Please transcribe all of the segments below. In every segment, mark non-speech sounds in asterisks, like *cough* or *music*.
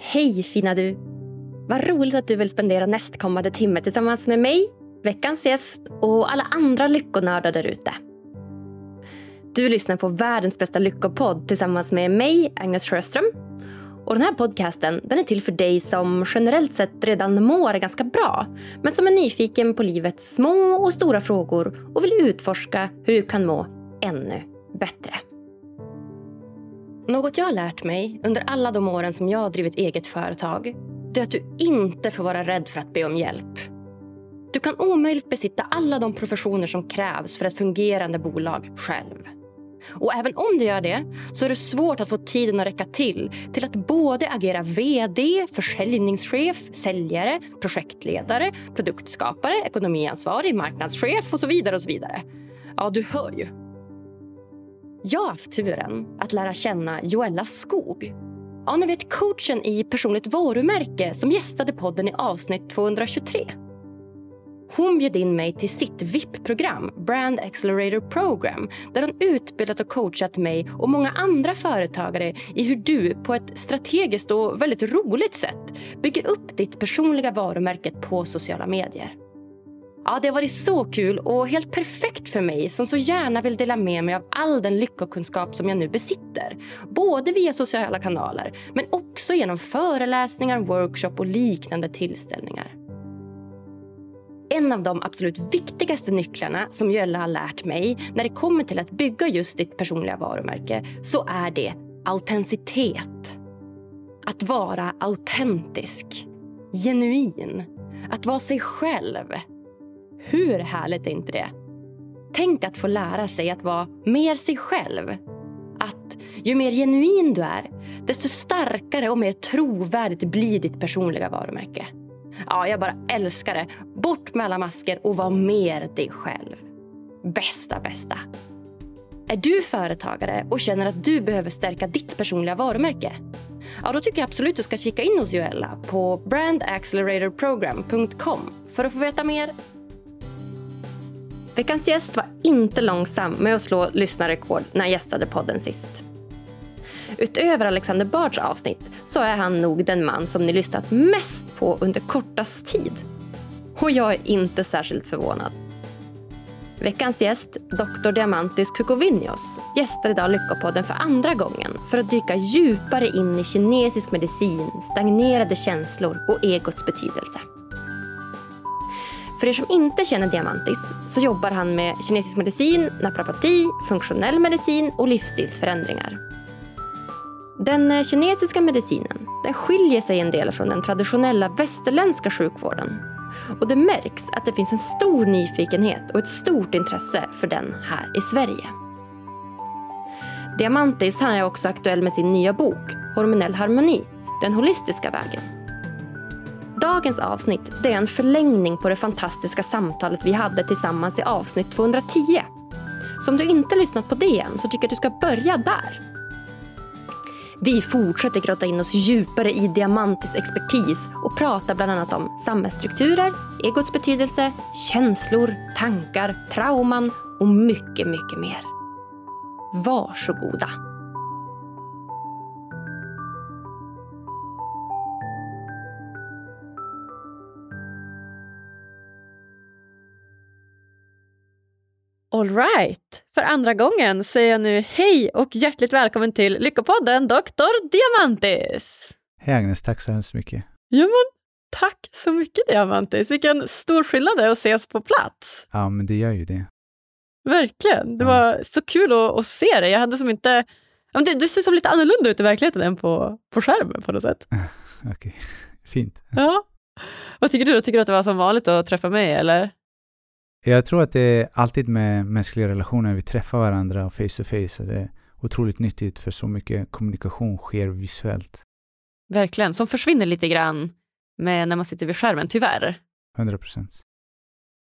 Hej fina du! Vad roligt att du vill spendera nästkommande timme tillsammans med mig, veckans gäst och alla andra lyckonördar där ute. Du lyssnar på världens bästa lyckopodd tillsammans med mig, Agnes Sjöström. Och den här podcasten den är till för dig som generellt sett redan mår ganska bra men som är nyfiken på livets små och stora frågor och vill utforska hur du kan må ännu bättre. Något jag har lärt mig under alla de åren som jag har drivit eget företag det är att du inte får vara rädd för att be om hjälp. Du kan omöjligt besitta alla de professioner som krävs för ett fungerande bolag själv. Och även om du gör det så är det svårt att få tiden att räcka till till att både agera vd, försäljningschef, säljare, projektledare, produktskapare, ekonomiansvarig, marknadschef och så vidare. och så vidare. Ja, du hör ju. Jag har haft turen att lära känna Joella Skog. Ja, ni vet coachen i personligt varumärke som gästade podden i avsnitt 223. Hon bjöd in mig till sitt VIP-program, Brand Accelerator Program där hon utbildat och coachat mig och många andra företagare i hur du på ett strategiskt och väldigt roligt sätt bygger upp ditt personliga varumärke på sociala medier. Ja, det har varit så kul och helt perfekt för mig som så gärna vill dela med mig av all den lyckokunskap som jag nu besitter. Både via sociala kanaler, men också genom föreläsningar, workshop och liknande tillställningar. En av de absolut viktigaste nycklarna som Jölle har lärt mig när det kommer till att bygga just ditt personliga varumärke så är det autenticitet. Att vara autentisk, genuin, att vara sig själv hur härligt är inte det? Tänk att få lära sig att vara mer sig själv. Att ju mer genuin du är, desto starkare och mer trovärdigt blir ditt personliga varumärke. Ja, jag bara älskar det. Bort med alla masker och var mer dig själv. Bästa, bästa. Är du företagare och känner att du behöver stärka ditt personliga varumärke? Ja, då tycker jag absolut du ska kika in hos Joella på brandacceleratorprogram.com för att få veta mer Veckans gäst var inte långsam med att slå lyssnarrekord när han gästade podden sist. Utöver Alexander Bards avsnitt så är han nog den man som ni lyssnat mest på under kortast tid. Och jag är inte särskilt förvånad. Veckans gäst, Dr. Diamantis Kukovinios, gästar idag Lyckopodden för andra gången för att dyka djupare in i kinesisk medicin, stagnerade känslor och egots betydelse. För er som inte känner Diamantis så jobbar han med kinesisk medicin, naprapati, funktionell medicin och livsstilsförändringar. Den eh, kinesiska medicinen den skiljer sig en del från den traditionella västerländska sjukvården. Och det märks att det finns en stor nyfikenhet och ett stort intresse för den här i Sverige. Diamantis han är också aktuell med sin nya bok Hormonell harmoni, den holistiska vägen. Dagens avsnitt det är en förlängning på det fantastiska samtalet vi hade tillsammans i avsnitt 210. Så om du inte lyssnat på det än så tycker jag att du ska börja där. Vi fortsätter grotta in oss djupare i Diamantis expertis och pratar bland annat om samhällsstrukturer, egots betydelse, känslor, tankar, trauman och mycket, mycket mer. Varsågoda! All right. För andra gången säger jag nu hej och hjärtligt välkommen till Lyckopodden Dr. Diamantis. Hej Agnes, tack så hemskt mycket. Ja, men tack så mycket Diamantis. Vilken stor skillnad det är att ses på plats. Ja, men det gör ju det. Verkligen. Det ja. var så kul att, att, se dig. Jag hade som inte... Du, du ser som lite annorlunda ut i verkligheten än på, på skärmen på något sätt. *laughs* Okej, okay. fint. Ja. Vad tycker du? då? Tycker du att det var som vanligt att träffa mig eller? Jag tror att det är alltid med mänskliga relationer, vi träffar varandra face to face. Det är otroligt nyttigt för så mycket kommunikation sker visuellt. Verkligen, som försvinner lite grann med när man sitter vid skärmen, tyvärr. 100 procent.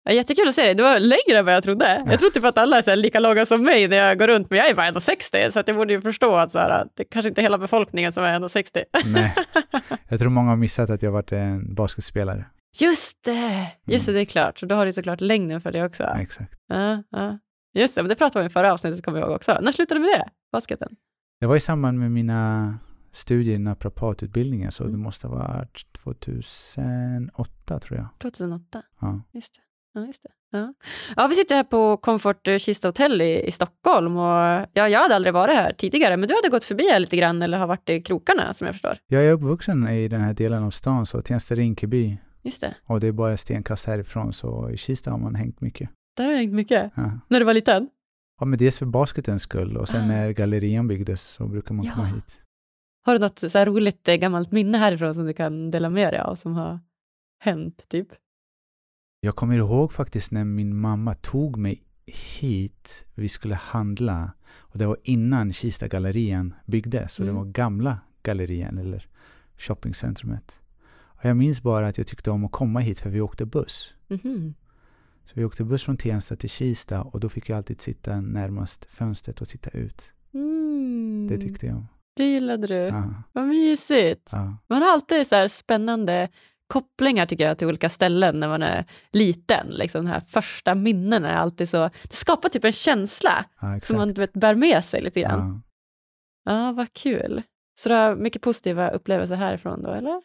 Ja, jättekul att se dig. Du var längre än vad jag trodde. Jag tror typ att alla är lika långa som mig när jag går runt, men jag är bara 1,60 så att jag borde ju förstå att så här, det kanske inte är hela befolkningen som är 1,60. Nej, *laughs* jag tror många har missat att jag varit en basketspelare. Just det! Just det, det är klart. Så då har du såklart längden för det också. Ja, exakt. Ja, ja. Just det, men det pratade vi om i förra avsnittet, kommer jag ihåg också. När slutade du med det, basketen? Det var i samband med mina studie i naprapatutbildningen så Mm. det måste ha varit 2008 tror jag. 2008. Ja. Just det. Ja, just det. Ja. ja, vi sitter här på Comfort Kista Hotel i, i Stockholm. Och, ja, jag hade aldrig varit här tidigare, men du hade gått förbi här lite grann eller har varit i krokarna som jag förstår. Jag är uppvuxen i den här delen av stan, så Tensta-Rinkeby. Just det. Och det är bara stenkast härifrån, så i Kista har man hängt mycket. Där har jag hängt mycket. Ja. När du var liten? Ja, men dels för basketens skull och sen Ah. när gallerian byggdes så brukar man komma Ja. hit. Har du något så roligt eh, gammalt minne härifrån som du kan dela med dig av som har hänt, typ? Jag kommer ihåg faktiskt när min mamma tog mig hit. Vi skulle handla och det var innan Kista gallerian byggdes. Så Mm. det var gamla gallerian eller shoppingcentrumet. Och jag minns bara att jag tyckte om att komma hit för vi åkte buss. Mhm. Så vi åkte buss från Tensta till Kista och då fick jag alltid sitta närmast fönstret och titta ut. Mm. Det tyckte jag om. Det gillade du. Ja, Vad mysigt. ja. Man har alltid så spännande kopplingar tycker jag till olika ställen när man är liten. Liksom de här första minnena är alltid så, det skapar typ en känsla ja som man vet, bär med sig lite grann. ja. Ja, vad kul. Så du har mycket positiva upplevelser härifrån då, eller?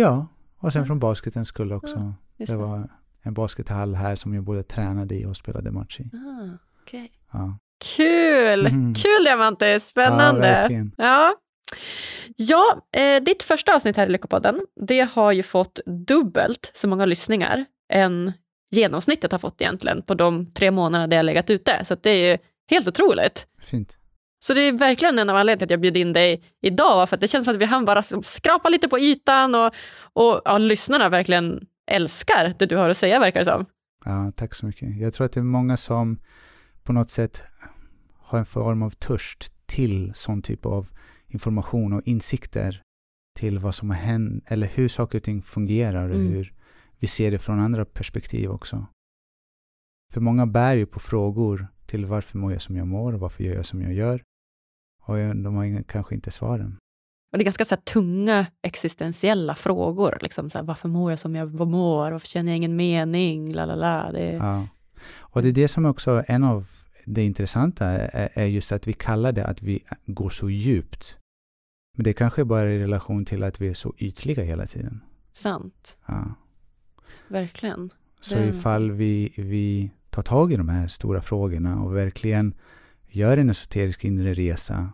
Ja, och sen Ja. från basketens skull också. Det var en baskethall här som jag både tränade i och spelade match i. Ah, okej. Ja. Kul! Mhm. Kul Diamante, Ja, spännande. verkligen. Ja, ja eh, ditt första avsnitt här i Lyckopodden, det har ju fått dubbelt så många lyssningar än genomsnittet har fått egentligen på de tre månaderna det har legat ute. Så det är ju helt otroligt. Fint. Så det är verkligen en av anledningarna till att jag bjöd in dig idag, för att det känns som att vi hann bara skrapa lite på ytan och, och ja, lyssnarna verkligen älskar det du har att säga, verkar det som. Ja, tack så mycket. Jag tror att det är många som på något sätt har en form av törst till sån typ av information och insikter till vad som har hänt, eller hur saker och ting fungerar och Mm. hur vi ser det från andra perspektiv också. För många bär ju på frågor till varför mår jag som jag mår och varför gör jag som jag gör. Och de har kanske inte svaren. Och det är ganska så tunga existentiella frågor. Liksom, så här, varför mår jag som jag mår? Varför känner jag ingen mening? La, la, la. Det är, Ja. Och det är det som också en av det intressanta är, är just att vi kallar det att vi går så djupt. Men det kanske bara är i relation till att vi är så ytliga hela tiden. sant. Ja. Verkligen. Så Det är ifall vi, vi tar tag i de här stora frågorna och verkligen gör en esoterisk inre resa,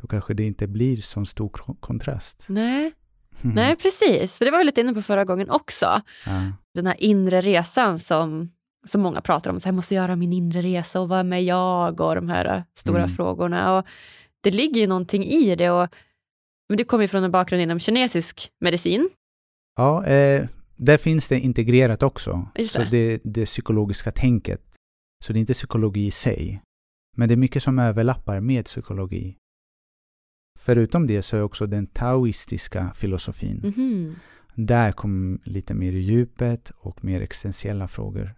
då kanske det inte blir så stor ko- kontrast. Nej, *laughs* nej, precis. För det var vi lite inne på förra gången också. Ja. Den här inre resan som, som många pratar om. Så här, jag måste göra min inre resa och vem är jag? Och de här äh, stora Mm. frågorna. Och det ligger ju någonting i det. Och, men du kommer ju från en bakgrund inom kinesisk medicin. Ja, eh, där finns det integrerat också. Just så det. det, det psykologiska tänket. Så det är inte psykologi i sig. Men det är mycket som överlappar med psykologi. Förutom det så är också den taoistiska filosofin. Mhm. Där kom lite mer i djupet och mer existentiella frågor.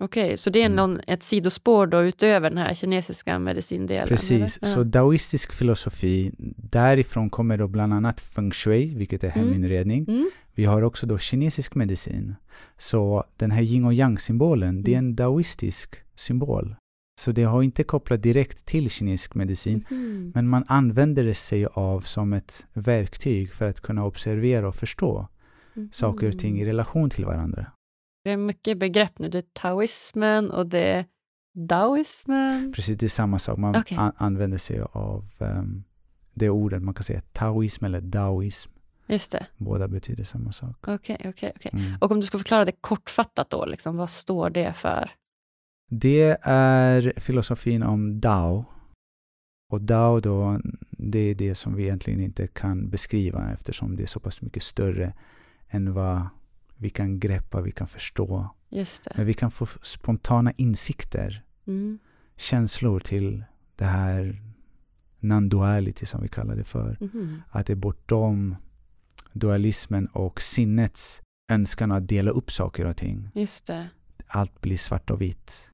Okej, så det är Mm. någon, ett sidospår då utöver den här kinesiska medicindelen? Precis, eller? så Ja. daoistisk filosofi, därifrån kommer då bland annat feng shui, vilket är Mm. heminredning. Mm. Vi har också då kinesisk medicin. Så den här yin och yang-symbolen, det är Mm. en daoistisk symbol. Så det har inte kopplat direkt till kinesisk medicin, Mhm. men man använder det sig av som ett verktyg för att kunna observera och förstå saker och ting i relation till varandra. Det är mycket begrepp nu. Det är taoismen och det är daoismen. Precis, det är samma sak. Man Okej. an- använder sig av um, det ordet. Man kan säga taoism eller daoism. Just det. Båda betyder samma sak. Okej, okej, okej. Mm. Och om du ska förklara det kortfattat då, liksom, vad står det för? Det är filosofin om Dao. Och Dao då, det är det som vi egentligen inte kan beskriva eftersom det är så pass mycket större än vad vi kan greppa, vi kan förstå. Men vi kan få spontana insikter, Mm. känslor till det här non-duality som vi kallar det för. Mhm. Att det är bortom dualismen och sinnets önskan att dela upp saker och ting. Allt blir svart och vitt.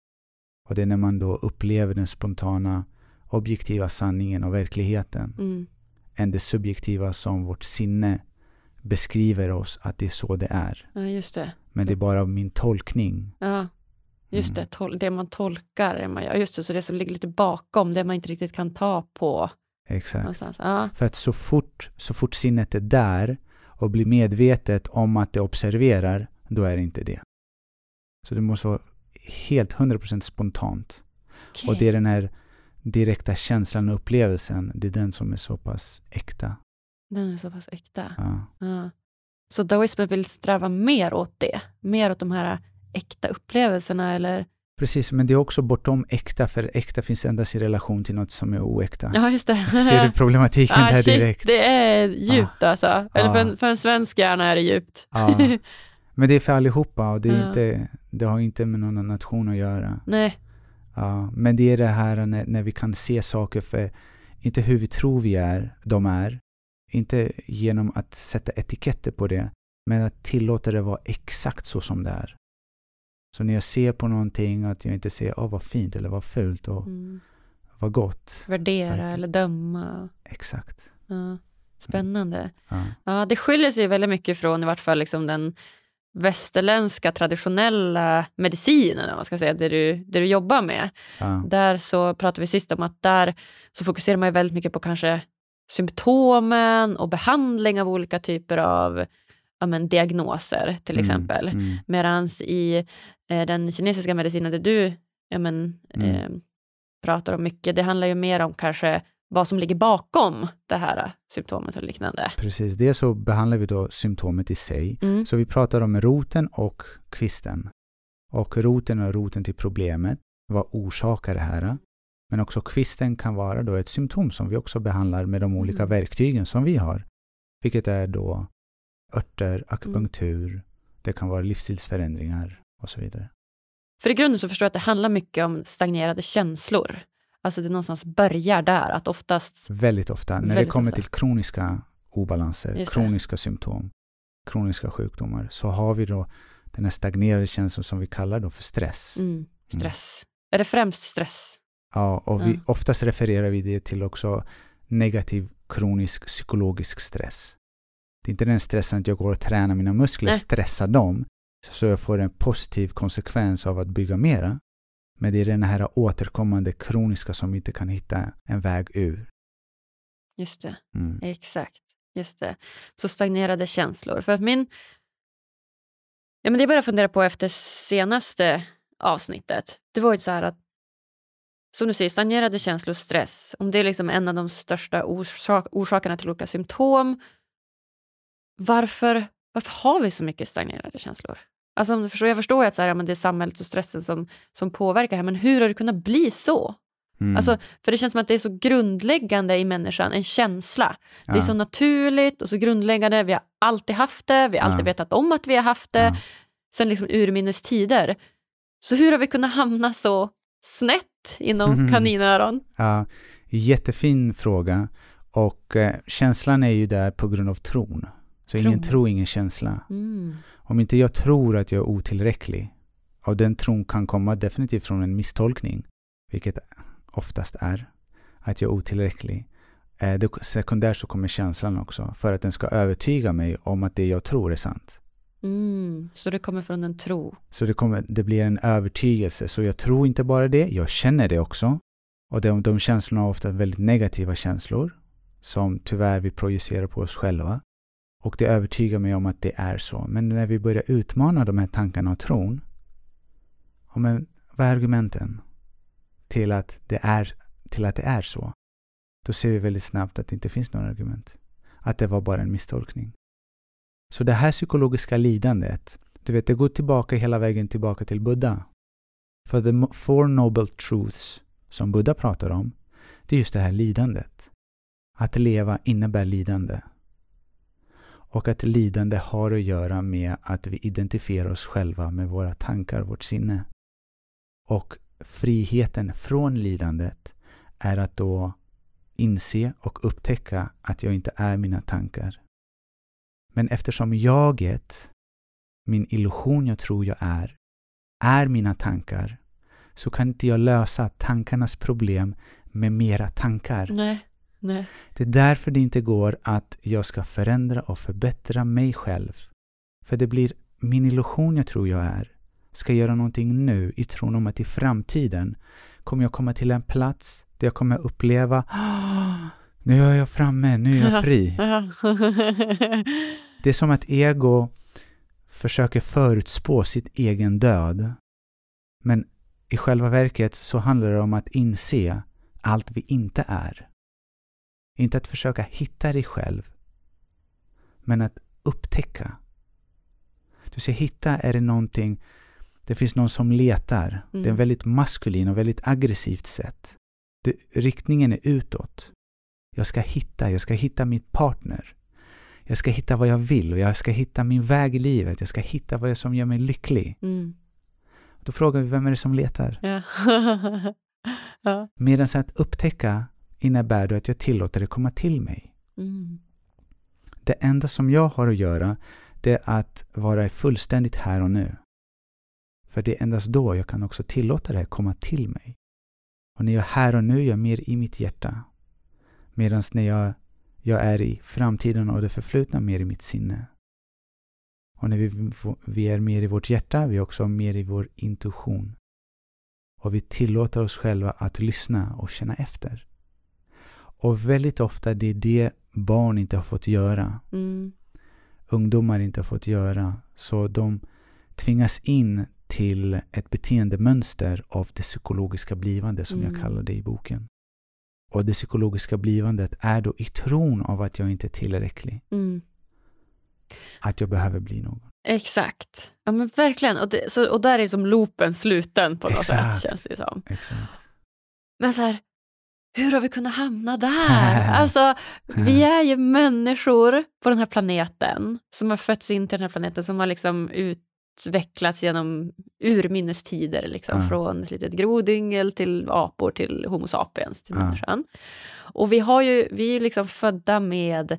Och det är när man då upplever den spontana objektiva sanningen och verkligheten Mm. än det subjektiva som vårt sinne beskriver oss att det är så det är. Ja, just det. Men det är bara min tolkning. Ja, just Mm. det. Det man tolkar. Man, ja, just det. Så det som ligger lite bakom, det man inte riktigt kan ta på. Exakt. Ja. För att så fort, så fort sinnet är där och blir medvetet om att det observerar, då är det inte det. Så det måste vara helt 100% spontant. Och det är den här direkta känslan och upplevelsen, det är den som är så pass äkta. Den är så pass äkta. Ja. Ja. Så daoismen vill sträva mer åt det? Mer åt de här äkta upplevelserna eller? Precis, men det är också bortom äkta, för äkta finns endast i relation till något som är oäkta. Ja, just det. *laughs* Ser du *laughs* problematiken ah, där shit, direkt? Det är djupt alltså. Eller för, Ja. en, för en svensk hjärna är det djupt. Ja. *laughs* Men det är för allihopa och det, är inte, det har inte med någon nation att göra. Nej. Ja, men det är det här när, när vi kan se saker för, inte hur vi tror vi är, de är, inte genom att sätta etiketter på det, men att tillåta det vara exakt så som det är. Så när jag ser på någonting, att jag inte ser, åh vad fint eller vad fult och Mm. vad gott. Värdera Verkligen. eller döma. Exakt. Ja. Spännande. Ja. Ja, det skiljer sig väldigt mycket från i vart fall liksom den västerländska traditionella medicinen, man ska säga, det du, det du jobbar med. Ja. Där så pratade vi sist om att där så fokuserar man ju väldigt mycket på kanske symptomen och behandling av olika typer av ja, men, diagnoser till Mm, exempel. Mm, Medan i eh, den kinesiska medicinen, där du ja, men, Mm. eh, pratar om mycket, det handlar ju mer om kanske vad som ligger bakom det här symptomet och liknande. Precis, det så behandlar vi då symptomet i sig. Mm. Så vi pratar om roten och kvisten. Och roten är roten till problemet. Vad orsakar det här? Men också kvisten kan vara då ett symptom som vi också behandlar med de olika Mm. verktygen som vi har. Vilket är då örter, akupunktur, det kan vara livsstilsförändringar och så vidare. För i grunden så förstår jag att det handlar mycket om stagnerade känslor. Alltså det någonstans börjar där, att oftast... Väldigt ofta, när det Väldigt kommer ofta. till kroniska obalanser, det. kroniska symptom, kroniska sjukdomar, så har vi då den här stagnerade känslan som vi kallar då för stress. Mm, stress. Är det främst stress? Ja, och vi, Ja. oftast refererar vi det till också negativ kronisk psykologisk stress. Det är inte den stressen att jag går och tränar mina muskler, Nej. stressar dem, så jag får en positiv konsekvens av att bygga mera. Men det är den här återkommande kroniska som inte kan hitta en väg ur. Just det. Mm. Exakt, just det. Så stagnerade känslor. För att min... Ja, men det jag började fundera på efter senaste avsnittet, det var ju så här att som du säger, stagnerade känslor stress, om det är liksom en av de största orsak orsakerna till olika symptom, varför, varför har vi så mycket stagnerade känslor? Alltså, om du förstår, jag förstår ju att så här, ja, men det är samhället och stressen som, som påverkar här, men hur har det kunnat bli så? Mm. Alltså, för det känns som att det är så grundläggande i människan, en känsla. Det är Ja. så naturligt och så grundläggande. Vi har alltid haft det, vi har alltid Ja. vetat om att vi har haft det, Ja. sen liksom urminnes tider. Så hur har vi kunnat hamna så snett inom *laughs* kaninöron? Ja, jättefin fråga. Och eh, känslan är ju där på grund av tron. Så ingen Tron. tro, ingen känsla. Mm. Om inte jag tror att jag är otillräcklig, och den tron kan komma definitivt från en misstolkning, vilket oftast är att jag är otillräcklig. Eh, det, sekundärt så kommer känslan också, för att den ska övertyga mig om att det jag tror är sant. Mm. Så det kommer från en tro. Så det, kommer, det blir en övertygelse. Så jag tror inte bara det, jag känner det också. Och de, de känslorna är ofta väldigt negativa känslor, som tyvärr vi projicerar på oss själva. Och det övertygar mig om att det är så. Men när vi börjar utmana de här tankarna och tron, ja, men vad är argumenten till att, det är, till att det är så? Då ser vi väldigt snabbt att det inte finns några argument. Att det var bara en misstolkning. Så det här psykologiska lidandet, du vet, det går tillbaka hela vägen tillbaka till Buddha. För the four noble truths som Buddha pratar om, det är just det här lidandet. Att leva innebär lidande. Och att lidande har att göra med att vi identifierar oss själva med våra tankar, vårt sinne. Och friheten från lidandet är att då inse och upptäcka att jag inte är mina tankar. Men eftersom jaget, min illusion jag tror jag är, är mina tankar, så kan inte jag lösa tankarnas problem med mera tankar. Nej. Nej. Det är därför det inte går att jag ska förändra och förbättra mig själv. För det blir min illusion jag tror jag är, ska göra någonting nu i tron om att i framtiden kommer jag komma till en plats där jag kommer uppleva "Ah, Nu är jag framme, nu är jag fri. *laughs* Det är som att ego försöker förutspå sitt egen död. Men i själva verket så handlar det om att inse allt vi inte är. Inte att försöka hitta dig själv, men att upptäcka. Du ser, hitta är det någonting, det finns någon som letar. Mm. Det är en Mm. väldigt maskulin och väldigt aggressivt sätt. Det, riktningen är utåt. Jag ska hitta, jag ska hitta min partner. Jag ska hitta vad jag vill och jag ska hitta min väg i livet. Jag ska hitta vad som gör mig lycklig. Mm. Då frågar vi, vem är det som letar? Ja. *laughs* ja. Medan att upptäcka innebär då att jag tillåter det komma till mig. Mm. Det enda som jag har att göra, det är att vara fullständigt här och nu. För det är endast då jag kan också tillåta det komma till mig. Och när jag är här och nu, jag är mer i mitt hjärta. Medan när jag, jag är i framtiden och det förflutna, mer i mitt sinne. Och när vi, vi är mer i vårt hjärta, vi är också mer i vår intuition. Och vi tillåter oss själva att lyssna och känna efter. Och väldigt ofta det är det barn inte har fått göra. Mm. Ungdomar inte har fått göra. Så de tvingas in till ett beteendemönster av det psykologiska blivande som Mm. jag kallar det i boken. Och det psykologiska blivandet är då i tron av att jag inte är tillräcklig. Mm. Att jag behöver bli någon. Exakt. Ja men verkligen. Och, det, så, och där är som loopen sluten på något Exakt. sätt känns det som. Exakt. Men så här, hur har vi kunnat hamna där? *laughs* alltså, vi är ju människor på den här planeten som har fötts in till den här planeten som har liksom utvecklats genom urminnes tider, liksom, Ja. från ett litet grodyngel till apor till Homo sapiens, till Ja. människan. Och vi, har ju, vi är liksom födda med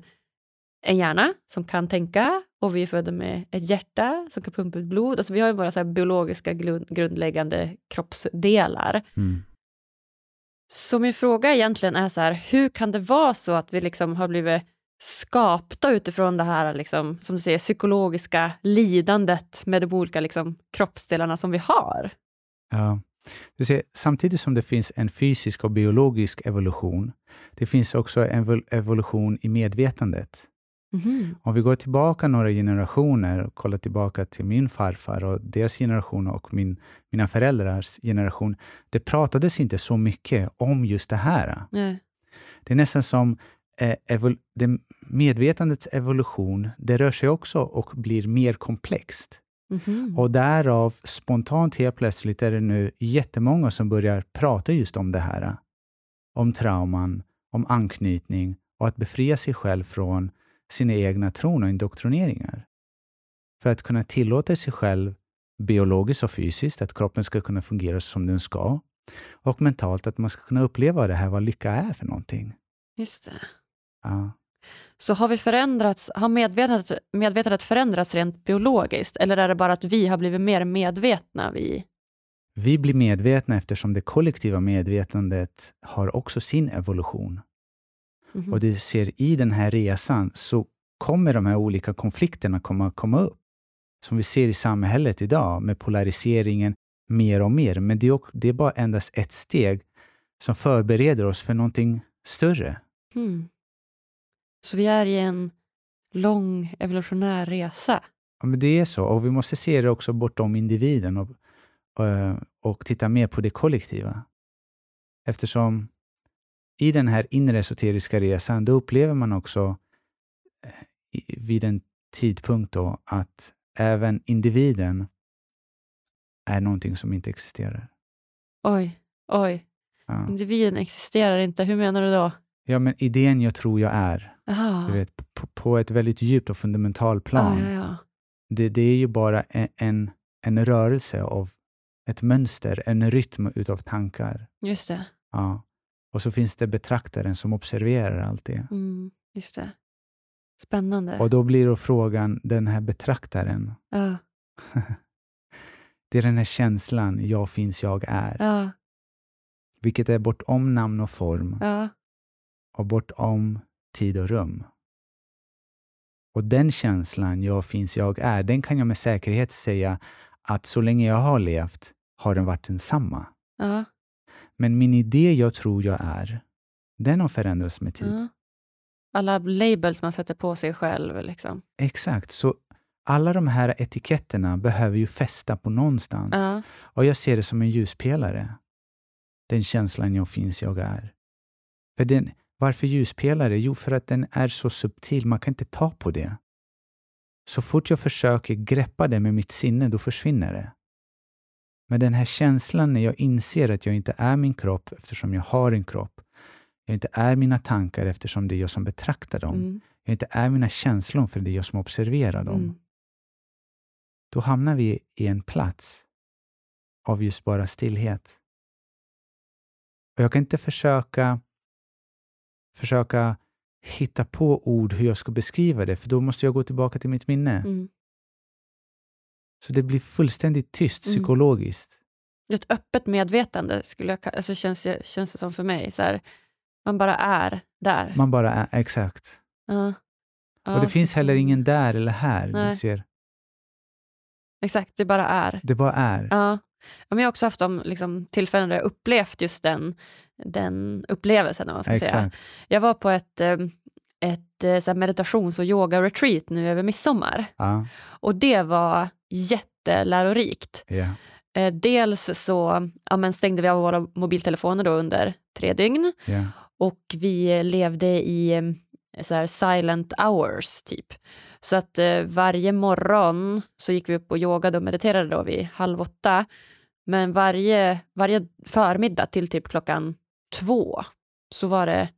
en hjärna som kan tänka och vi är födda med ett hjärta som kan pumpa ut blod. Alltså vi har ju våra så biologiska grund, grundläggande kroppsdelar. Mm. Så min fråga egentligen är så här, hur kan det vara så att vi liksom har blivit skapta utifrån det här, liksom, som du säger, psykologiska lidandet med de olika liksom, kroppsdelarna som vi har? Ja. Du ser, samtidigt som det finns en fysisk och biologisk evolution, det finns också en evolution i medvetandet. Mhm. Om vi går tillbaka några generationer och kollar tillbaka till min farfar och deras generation och min, mina föräldrars generation. Det pratades inte så mycket om just det här. Nej. Det är nästan som eh, evol- det medvetandets evolution, det rör sig också och blir mer komplext. Mhm. Och därav spontant helt plötsligt är det nu jättemånga som börjar prata just om det här. Om trauman, om anknytning och att befria sig själv från sina egna tron och indoktrineringar. För att kunna tillåta sig själv biologiskt och fysiskt, att kroppen ska kunna fungera som den ska. Och mentalt, att man ska kunna uppleva det här, vad lycka är för någonting. Just det. Ja. Så har vi förändrats, har medvetandet, medvetandet förändrats rent biologiskt eller är det bara att vi har blivit mer medvetna? Vi? Vi blir medvetna eftersom det kollektiva medvetandet har också sin evolution. Mhm. Och du ser i den här resan så kommer de här olika konflikterna komma, komma upp. Som vi ser i samhället idag med polariseringen mer och mer. Men det är, också, det är bara endast ett steg som förbereder oss för någonting större. Hmm. Så vi är i en lång evolutionär resa? Ja, men det är så. Och vi måste se det också bortom individen och, och, och titta mer på det kollektiva. Eftersom i den här inre esoteriska resan, då upplever man också eh, vid en tidpunkt då att även individen är någonting som inte existerar. Oj, oj, Ja, individen existerar inte. Hur menar du då? ja men idén jag tror jag är, du vet, på, på ett väldigt djupt och fundamentalt plan. Ja, ja, ja. Det, det är ju bara en, en, en rörelse av ett mönster, en rytm utav tankar. Just det. Ja. Och så finns det betraktaren som observerar allt det. Mm, just det. Spännande. Och då blir då frågan, den här betraktaren, Ja, *laughs* det är den här känslan, jag finns, jag är. ja, Vilket är bortom namn och form ja. och bortom tid och rum. Och den känslan, jag finns, jag är, den kan jag med säkerhet säga att så länge jag har levt har den varit densamma. ja. Men min idé jag tror jag är, Den har förändrats med tid. Ja. Alla labels man sätter på sig själv. Liksom. Exakt. Så alla de här etiketterna behöver ju fästa på någonstans. Ja. Och jag ser det som en ljuspelare. Den känslan jag finns, jag är. För den, varför ljuspelare? Jo, för att den är så subtil, man kan inte ta på det. Så fort jag försöker greppa det med mitt sinne, då försvinner det. Men den här känslan när jag inser att jag inte är min kropp eftersom jag har en kropp. Jag inte är mina tankar eftersom det är jag som betraktar dem. Mm. Jag inte är mina känslor för det är jag som observerar dem. Mm. Då hamnar vi i en plats av just bara stillhet. Och jag kan inte försöka, försöka hitta på ord hur jag ska beskriva det, för då måste jag gå tillbaka till mitt minne. Mm. Så det blir fullständigt tyst Mm. psykologiskt. Ett öppet medvetande skulle jag, alltså känns, det- känns det som för mig. Så här, man bara är där. Man bara är, exakt. Ja. Ja, Och det så- finns heller ingen där eller här. Du Nej. ser, Exakt, det bara är. det bara är. Ja. Men jag har också haft de liksom, tillfällen där jag upplevt just den, den upplevelsen. Man ska säga. Jag var på ett, eh, ett eh, meditations och yoga-retreat nu över midsommar. Ja, Och det var jättelärorikt. Eh, dels så ja, men stängde vi av våra mobiltelefoner då under tre dygn ja. och vi levde i eh, så här silent hours typ. Så att eh, varje morgon så gick vi upp och yogade och mediterade då vid halv åtta. Men varje, varje förmiddag till typ klockan två så var det,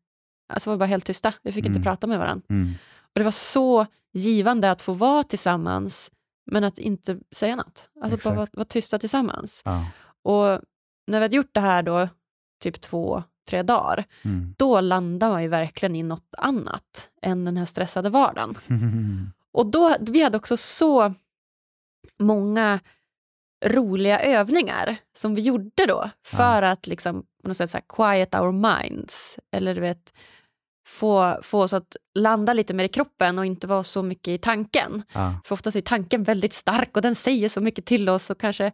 alltså var vi bara helt tysta. Vi fick inte Mm. prata med varandra. Mm. Och det var så givande att få vara tillsammans men att inte säga något. Alltså Exakt. bara vara, vara tysta tillsammans. Ja. Och när vi hade gjort det här då, typ två, tre dagar, Mm. då landar man ju verkligen i något annat än den här stressade vardagen. *laughs* Och då, vi hade också så många roliga övningar som vi gjorde då för att liksom på något sätt så quiet our minds. Eller du vet, få, få oss att landa lite mer i kroppen och inte vara så mycket i tanken. ja. För ofta är tanken väldigt stark och den säger så mycket till oss och kanske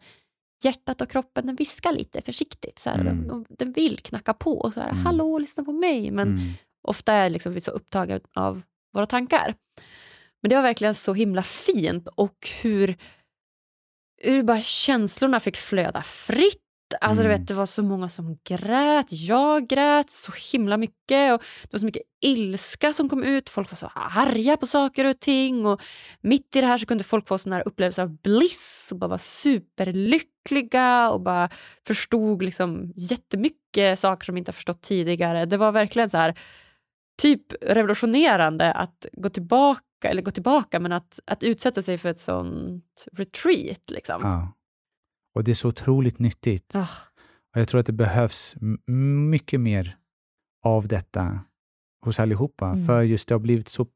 hjärtat och kroppen den viskar lite försiktigt. Så här, Mm. den, den vill knacka på och så här, Mm. hallå, lyssna på mig. Men Mm. ofta är liksom vi så upptagna av våra tankar. Men det var verkligen så himla fint och hur, hur bara känslorna fick flöda fritt. Alltså du Mm. vet, det var så många som grät, jag grät så himla mycket. Och det var så mycket ilska som kom ut, folk var så arga på saker och ting. Och mitt i det här så kunde folk få sån här upplevelse av bliss och bara vara superlyckliga och bara förstod liksom jättemycket saker som de inte har förstått tidigare. Det var verkligen så här typ revolutionerande att gå tillbaka, eller gå tillbaka, men att, att utsätta sig för ett sånt retreat. Liksom. Ja. Och det är så otroligt nyttigt. Ah, Och jag tror att det behövs mycket mer av detta hos allihopa. Mm. För just det har blivit så,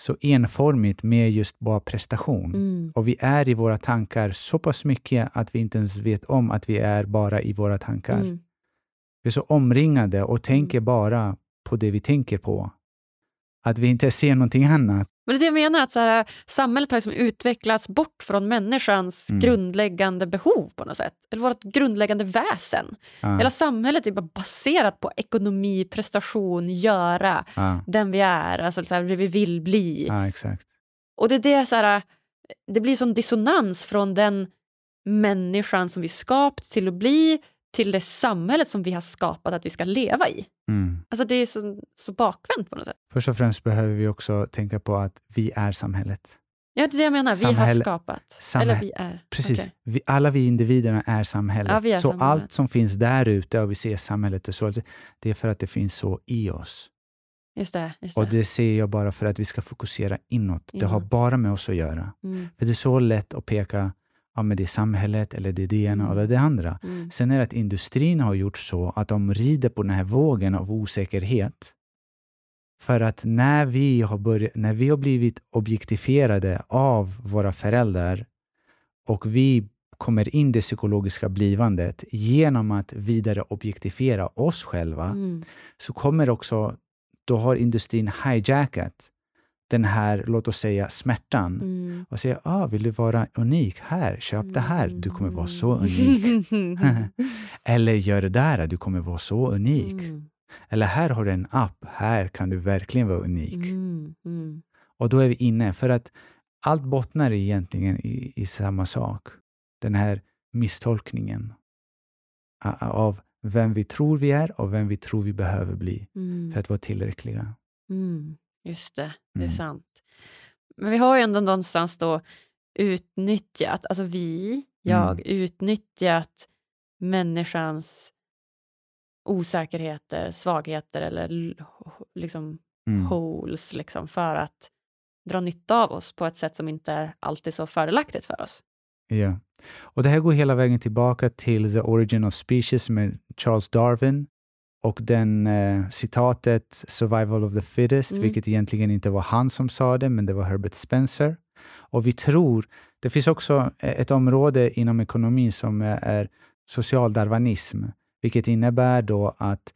så enformigt med just bara prestation. mm, Och vi är i våra tankar så pass mycket att vi inte ens vet om att vi är bara i våra tankar. mm, Vi är så omringade och tänker bara på det vi tänker på. Att vi inte ser någonting annat. Men det är det jag menar, att så här, samhället har liksom utvecklats bort från människans Mm. grundläggande behov på något sätt. Eller vårt grundläggande väsen. Ja, Hela samhället är bara baserat på ekonomi, prestation, göra, ja, den vi är, alltså så här, det vi vill bli. ja, exakt. Och det, är det, så här, det blir sån dissonans från den människan som vi skapat till att bli till det samhället som vi har skapat att vi ska leva i. Mm. Alltså det är så, så bakvänt på något sätt. Först och främst behöver vi också tänka på att vi är samhället. Ja, det är det jag menar. Vi har Samhälle- skapat. samhä- Eller vi är. Precis. Okej. Vi, alla vi individerna är samhället. Ja, är så samhället. allt som finns där ute och vi ser samhället, och så, det är för att det finns så i oss. Just det. Just Och det. det ser jag bara för att vi ska fokusera inåt. Det har Inåt. bara med oss att göra. Mm, För det är så lätt att peka, ja men det är samhället eller det är det ena Mm. eller det andra. mm, Sen är det att industrin har gjort så att de rider på den här vågen av osäkerhet. För att när vi har, börjat, när vi har blivit objektifierade av våra föräldrar och vi kommer in det psykologiska blivandet genom att vidare objektifiera oss själva, mm, så kommer också, då har industrin hijackat den här, låt oss säga, smärtan mm. och säger, ah, vill du vara unik? Här, köp det här, du kommer vara så unik. Mm. *laughs* Eller gör det där, du kommer vara så unik. Mm. Eller här har du en app, här kan du verkligen vara unik. Mm, mm. Och då är vi inne, för att allt bottnar egentligen i, i samma sak. Den här misstolkningen av vem vi tror vi är och vem vi tror vi behöver bli Mm. för att vara tillräckliga. Mm, just det, det är Mm. sant. Men vi har ju ändå någonstans då utnyttjat, alltså vi, jag, Mm. utnyttjat människans osäkerheter, svagheter eller liksom Mm. holes liksom, för att dra nytta av oss på ett sätt som inte alltid är så fördelaktigt för oss. Ja. Och det här går hela vägen tillbaka till The Origin of Species med Charles Darwin och den eh, citatet Survival of the Fittest, Mm. vilket egentligen inte var han som sa det, men det var Herbert Spencer. Och vi tror, det finns också eh, ett område inom ekonomin som är, socialdarwinism, vilket innebär då att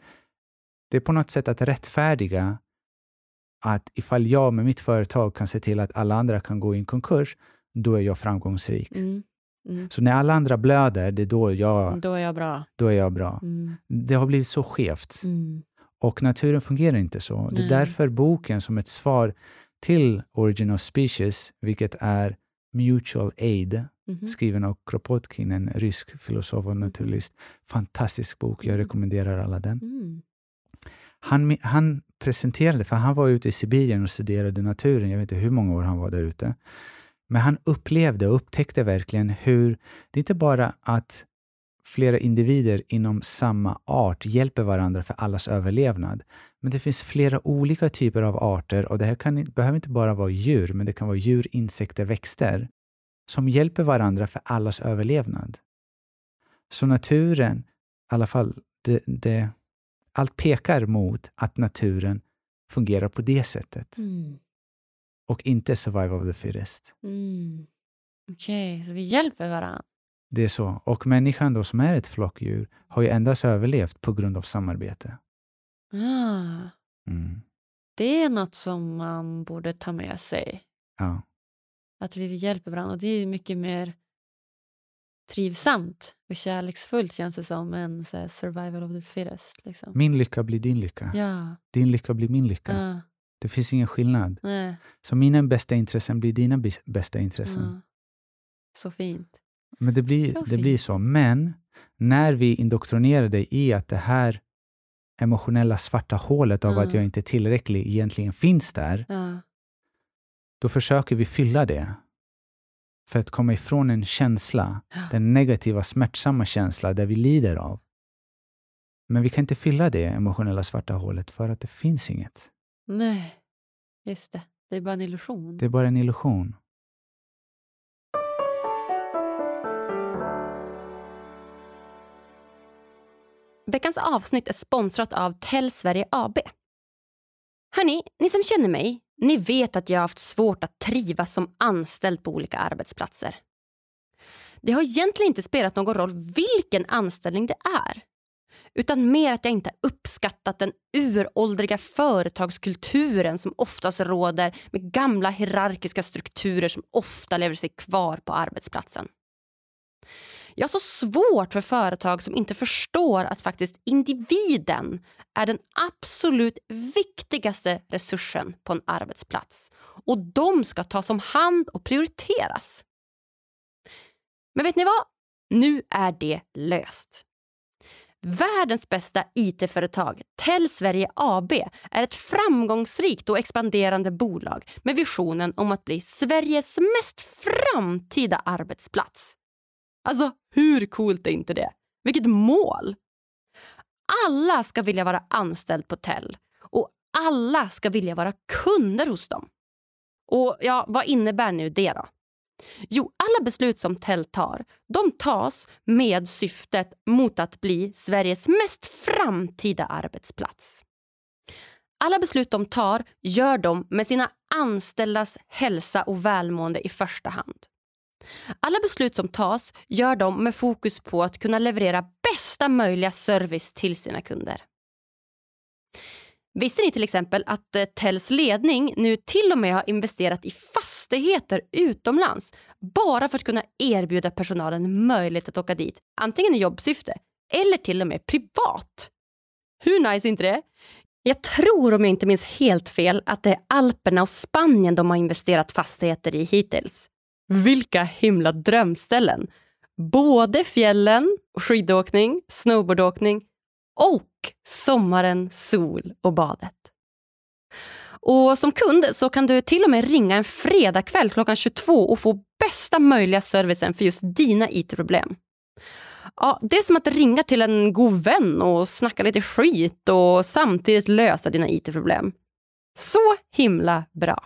det är på något sätt att rättfärdiga att ifall jag med mitt företag kan se till att alla andra kan gå i konkurs, då är jag framgångsrik. Mm. Mm. Så när alla andra blöder, det är då jag, Då är jag bra. då är jag bra. Mm. Det har blivit så skevt. Mm. Och naturen fungerar inte så. Det är Nej. därför boken som ett svar till Origin of Species, vilket är Mutual Aid, Mhm. skriven av Kropotkin, en rysk filosof och naturalist. Fantastisk bok, jag Mm. rekommenderar alla den. Mm. Han, han presenterade, för han var ute i Sibirien och studerade naturen, jag vet inte hur många år han var där ute. Men han upplevde och upptäckte verkligen hur det inte bara att flera individer inom samma art hjälper varandra för allas överlevnad, men det finns flera olika typer av arter och det här kan, behöver inte bara vara djur, men det kan vara djur, insekter, växter som hjälper varandra för allas överlevnad. Så naturen, i alla fall, det, det, allt pekar mot att naturen fungerar på det sättet Mm och inte survival of the fittest. Mm. Okej, så vi hjälper varandra. Det är så. Och människan då som är ett flockdjur har ju endast överlevt på grund av samarbete. Ah, Mm. det är något som man borde ta med sig. Ja. Att vi hjälper varandra. Och det är mycket mer trivsamt och kärleksfullt känns det som än survival of the fittest. Liksom. Min lycka blir din lycka. Ja, Din lycka blir min lycka. ja, Det finns ingen skillnad. nej, Så mina bästa intressen blir dina bästa intressen. ja. Så fint. Men det blir, Så det blir så. Men när vi indoktrinerar dig i att det här emotionella svarta hålet av att Mm. jag inte är tillräcklig egentligen finns där, Ja, då försöker vi fylla det. För att komma ifrån en känsla, den negativa, smärtsamma känsla där vi lider av. Men vi kan inte fylla det emotionella svarta hålet för att det finns inget. Nej, just det. Det är bara en illusion. Det är bara en illusion. Veckans avsnitt är sponsrat av Tell Sverige AB. Hörni, ni som känner mig, ni vet att jag har haft svårt att trivas som anställd på olika arbetsplatser. Det har egentligen inte spelat någon roll vilken anställning det är. Utan mer att jag inte uppskattat den uråldriga företagskulturen som oftast råder med gamla hierarkiska strukturer som ofta lever sig kvar på arbetsplatsen. Jag har så svårt för företag som inte förstår att faktiskt individen är den absolut viktigaste resursen på en arbetsplats. Och de ska tas om hand och prioriteras. Men vet ni vad? Nu är det löst. Världens bästa IT-företag, Tell Sverige AB, är ett framgångsrikt och expanderande bolag med visionen om att bli Sveriges mest framtida arbetsplats. Alltså, hur coolt är inte det? Vilket mål! Alla ska vilja vara anställd på Tell och alla ska vilja vara kunder hos dem. Och ja, vad innebär nu det då? Jo, alla beslut som Tell tar, de tas med syftet mot att bli Sveriges mest framtida arbetsplats. Alla beslut de tar gör de med sina anställdas hälsa och välmående i första hand. Alla beslut som tas gör de med fokus på att kunna leverera bästa möjliga service till sina kunder. Visste ni till exempel att eh, Tells ledning nu till och med har investerat i fastigheter utomlands bara för att kunna erbjuda personalen möjlighet att åka dit, antingen i jobbsyfte eller till och med privat? Hur nice är inte det? Jag tror, om jag inte minns helt fel, att det är Alperna och Spanien de har investerat fastigheter i hittills. Vilka himla drömställen! Både fjällen, skidåkning, snowboardåkning och sommaren, sol och badet. Och som kund så kan du till och med ringa en fredagkväll klockan 22 och få bästa möjliga servicen för just dina IT-problem. Ja, det är som att ringa till en god vän och snacka lite skit och samtidigt lösa dina IT-problem. Så himla bra.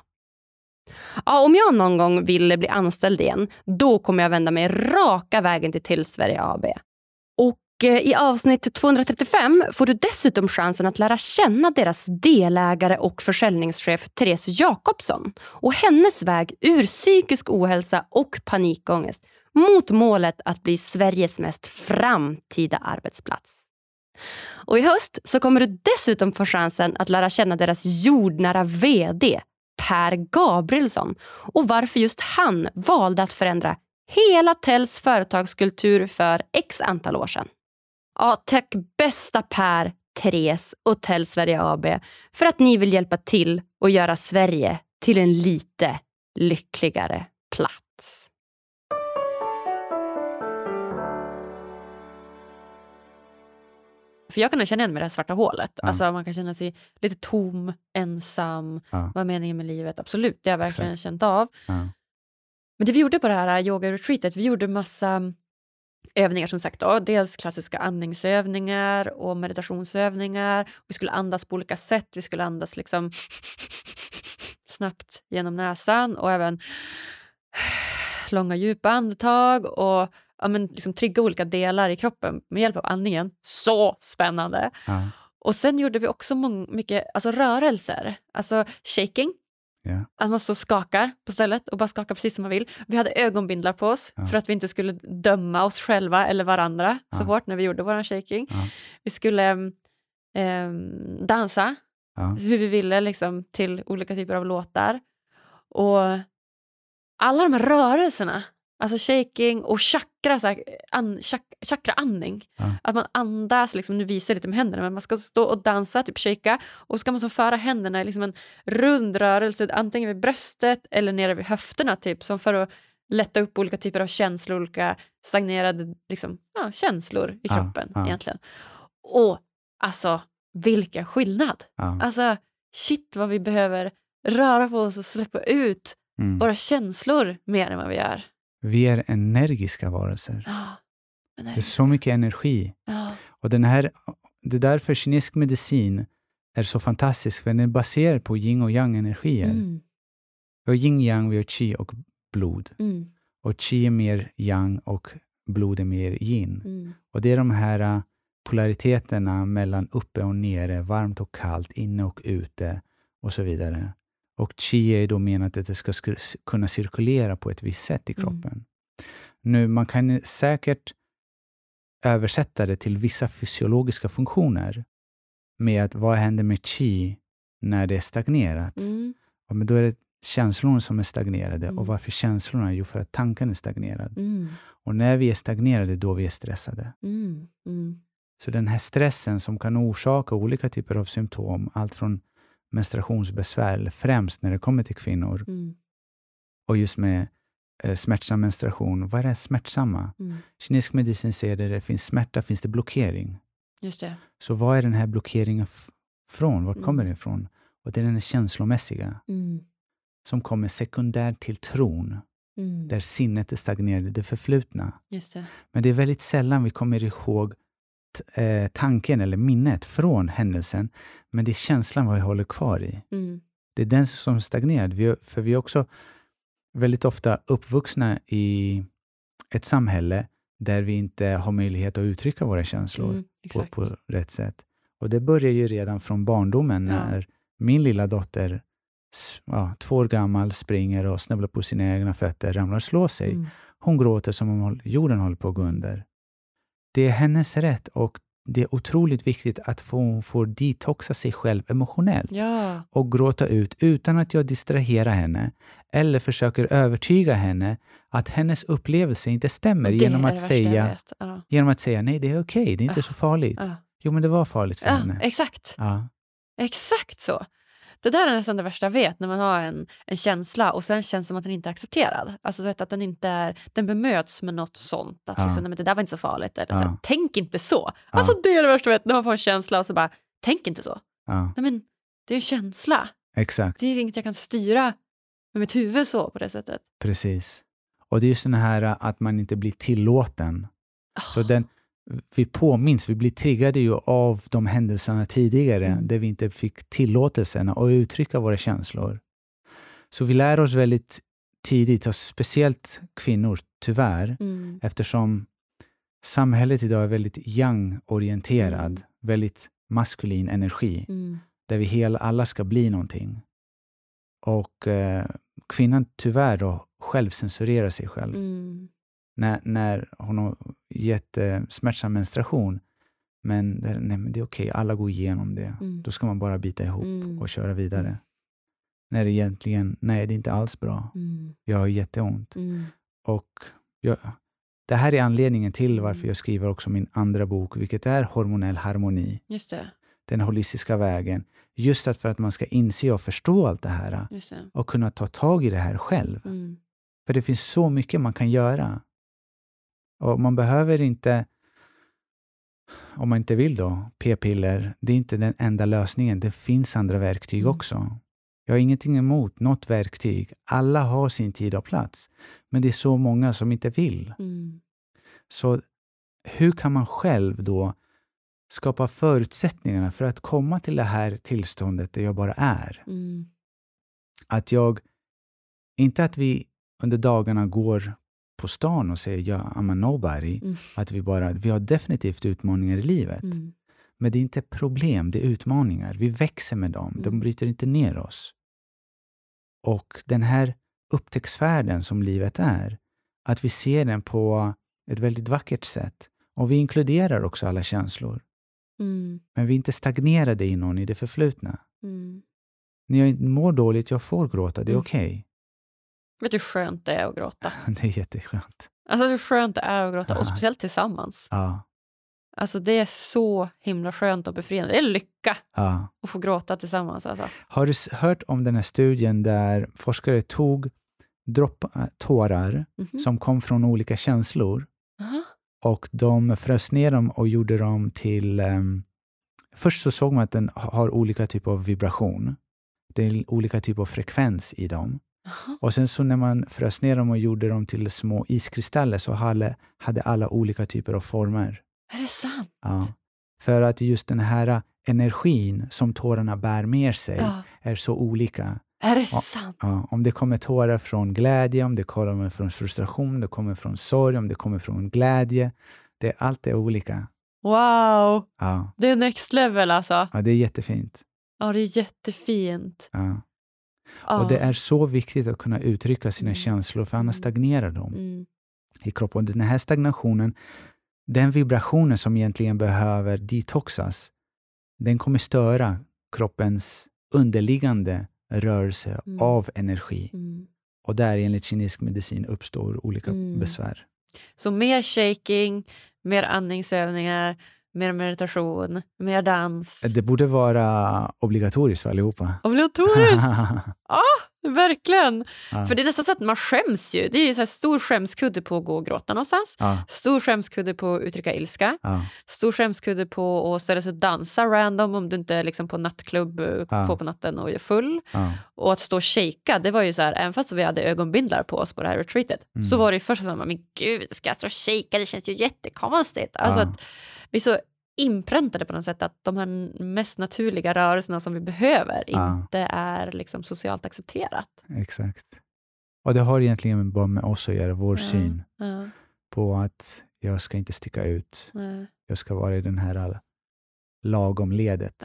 Ja, om jag någon gång vill bli anställd igen, då kommer jag vända mig raka vägen till Tillsverige AB. Och Eh, i avsnitt 235 får du dessutom chansen att lära känna deras delägare och försäljningschef Therese Jakobsson och hennes väg ur psykisk ohälsa och panikångest mot målet att bli Sveriges mest framtida arbetsplats. Och i höst så kommer du dessutom få chansen att lära känna deras jordnära VD Per Gabrielsson och varför just han valde att förändra hela Tells företagskultur för x antal år sedan. Ja, tack bästa Per, Therese och Tell Sverige AB för att ni vill hjälpa till och göra Sverige till en lite lyckligare plats. För jag kan känna igen mig i det här svarta hålet. Ja. Alltså man kan känna sig lite tom, ensam. Ja. Vad är meningen med livet? Absolut, det har jag verkligen känt av. Ja. Men det vi gjorde på det här yoga-retreatet, vi gjorde massa övningar som sagt. Då. Dels klassiska andningsövningar och meditationsövningar. Vi skulle andas på olika sätt. Vi skulle andas liksom *laughs* snabbt genom näsan och även *sighs* långa djupa andetag och ja, men liksom trigga olika delar i kroppen med hjälp av andningen. Så spännande! Ja. Och sen gjorde vi också mycket alltså rörelser, alltså shaking. Ja. Att man så skakar på stället och bara skakar precis som man vill. Vi hade ögonbindlar på oss Ja. för att vi inte skulle döma oss själva eller varandra så Ja. hårt när vi gjorde vår shaking. Ja. Vi skulle ehm, dansa hur vi ville liksom, till olika typer av låtar. Och alla de här rörelserna, alltså shaking och chakra, så här, an, chak, chakraandning. Ja. Att man andas, liksom, nu visar jag lite med händerna, men man ska stå och dansa, typ shaka och så ska man så föra händerna i liksom en rund rörelse, antingen vid bröstet eller nere vid höfterna, typ, som för att lätta upp olika typer av känslor, olika stagnerade liksom, ja, känslor i kroppen ja. egentligen. Och alltså, vilken skillnad! Alltså, shit vad vi behöver röra på oss och släppa ut Mm. våra känslor mer än vad vi gör. Vi är energiska varelser. Men Det är så mycket energi. Ja, Och den här, det är därför kinesisk medicin är så fantastisk, för den är baserad på yin och yang-energier. mm, Vi har yin-yang, vi har qi och blod. mm, Och qi är mer yang och blod är mer yin. mm, Och det är de här äh, polariteterna mellan uppe och nere, varmt och kallt, inne och ute och så vidare. Och qi är då menat att det ska kunna cirkulera på ett visst sätt i Mm. kroppen. Nu, man kan säkert översätta det till vissa fysiologiska funktioner med att vad händer med qi när det är stagnerat? mm, Ja, men då är det känslorna som är stagnerade. Mm. Och varför känslorna? Jo, för att tanken är stagnerad. mm, Och när vi är stagnerade, då vi är stressade. mm, mm, Så den här stressen som kan orsaka olika typer av symptom, allt från menstruationsbesvär, främst när det kommer till kvinnor, mm, och just med eh, smärtsam menstruation. Vad är det smärtsamma? mm. Kinesisk medicin säger att det finns smärta finns det blockering. Just det. Så vad är den här blockeringen från? Var Mm. kommer den ifrån? Och det är den känslomässiga Mm, som kommer sekundärt till tron, mm, där sinnet är stagnerade, det förflutna. Just det. Men det är väldigt sällan vi kommer ihåg eh, tanken eller minnet från händelsen, men det är känslan vad vi håller kvar i. Mm, Det är den som är stagnerad. Vi, för vi är också väldigt ofta uppvuxna i ett samhälle där vi inte har möjlighet att uttrycka våra känslor mm, på, på rätt sätt. Och det börjar ju redan från barndomen Ja. när min lilla dotter, ja, två år gammal, springer och snubblar på sina egna fötter, ramlar och slår sig. Mm, Hon gråter som om jorden håller på att gå under. Det är hennes rätt och det är otroligt viktigt att hon får detoxa sig själv emotionellt ja. och gråta ut utan att jag distraherar henne eller försöker övertyga henne att hennes upplevelse inte stämmer genom att, säga. Ja, genom att säga nej, det är okej, det är inte Ah, så farligt. ja, Jo, men det var farligt för Ja, henne. exakt. Exakt så. Det där är nästan det värsta jag vet, när man har en, en känsla och sen känns det som att den inte är accepterad. Alltså så att den inte är, den bemöts med något sånt. Att Ja. liksom, nej, men det där var inte så farligt. Eller så Ja. här, tänk inte så. Alltså det är det värsta jag vet, när man får en känsla och så bara, tänk inte så. ja, Nej men, det är en känsla. exakt. Det är inget jag kan styra med mitt huvud så på det sättet. Precis. Och det är just den här att man inte blir tillåten. Så Ah, den, vi påminns, vi blir triggade ju av de händelserna tidigare, Mm. där vi inte fick tillåtelsen att uttrycka våra känslor. Så vi lär oss väldigt tidigt, och speciellt kvinnor, tyvärr, Mm. eftersom samhället idag är väldigt yang-orienterad, Mm. väldigt maskulin energi, Mm. där vi hela, alla ska bli någonting. Och eh, kvinnan tyvärr då självcensurerar sig själv. Mm. När, när hon har jättesmärtsam menstruation, men, det- nej, men det är okej, alla går igenom det. Mm. Då ska man bara bita ihop Mm. och köra vidare. Mm. När det egentligen, nej det är inte alls bra. Mm. Jag har jätteont. Mm. Och jag, det här är anledningen till varför Mm. jag skriver också min andra bok, vilket är Hormonell harmoni, Just det. den holistiska vägen. Just att för att man ska inse och förstå allt det här det. och kunna ta tag i det här själv. För det finns så mycket man kan göra. Och man behöver inte, om man inte vill då, p-piller. Det är inte den enda lösningen. Det finns andra verktyg Mm. också. Jag har ingenting emot något verktyg. Alla har sin tid och plats. Men det är så många som inte vill. Mm. Så hur kan man själv då skapa förutsättningarna för att komma till det här tillståndet där jag bara är? Mm. Att jag, inte att vi under dagarna går på stan och säger ja, I'm a nobody. Mm. Att vi bara, vi har definitivt utmaningar i livet. Mm. Men det är inte problem, det är utmaningar. Vi växer med dem, de Mm. bryter inte ner oss. Och den här upptäcktsfärden som livet är, att vi ser den på ett väldigt vackert sätt. Och vi inkluderar också alla känslor. Mm. Men vi är inte stagnerade i någon i det förflutna. Mm. När jag mår dåligt, jag får gråta, det är Mm. okej. Vet du hur skönt det är att gråta? *laughs* Det är jätteskönt. Alltså hur skönt det är att gråta, Ja. och speciellt tillsammans. Ja, Alltså det är så himla skönt och befriande. Det är lycka ja. att få gråta tillsammans. Alltså. Har du hört om den här studien där forskare tog dropp, äh, tårar Mhm. som kom från olika känslor Aha. och de frös ner dem och gjorde dem till... ehm, först så såg man att den ha- har olika typer av vibration. Det är olika typer av frekvens i dem. Aha. Och sen så när man frös ner dem och gjorde dem till små iskristaller så hade, hade alla olika typer av former. Är det sant? Ja. För att just den här energin som tårarna bär med sig Ja. är så olika. Är det sant? Ja, om det kommer tårar från glädje, om det kommer från frustration, det kommer från sorg, om det kommer från glädje. Det, allt är olika. Wow! Ja, Det är next level alltså. ja det är jättefint. Ja, det är jättefint. Ja. Ja. Och det är så viktigt att kunna uttrycka sina Mm. känslor, för annars Mm. stagnerar de Mm. i kroppen. Och den här stagnationen, den vibrationen som egentligen behöver detoxas, den kommer störa kroppens underliggande rörelse Mm. av energi. Mm. Och där enligt kinesisk medicin uppstår olika Mm. besvär. Så mer shaking, mer andningsövningar, mer meditation, mer dans. Det borde vara obligatoriskt för allihopa. Obligatoriskt! *laughs* Verkligen! ja. För det är nästan så att man skäms ju. Det är ju så stor skämskudde på att gå och gråta någonstans. ja, Stor skämskudde på att uttrycka ilska. ja, Stor skämskudde på att ställa sig och dansa random om du inte liksom på nattklubb eh, Ja. två på natten och är full. ja, Och att stå och shaka, det var ju så här, även fast vi hade ögonbindlar på oss på det här retreatet, Mm. så var det ju först att man men gud, ska jag stå och shaka? Det känns ju jättekonstigt. Alltså Ja. att vi är så inpräntade på något sätt att de här mest naturliga rörelserna som vi behöver Ja. inte är liksom socialt accepterat. exakt. Och det har egentligen bara med oss att göra, vår Ja. syn Ja, på att jag ska inte sticka ut. nej, Jag ska vara i den här lagom ledet.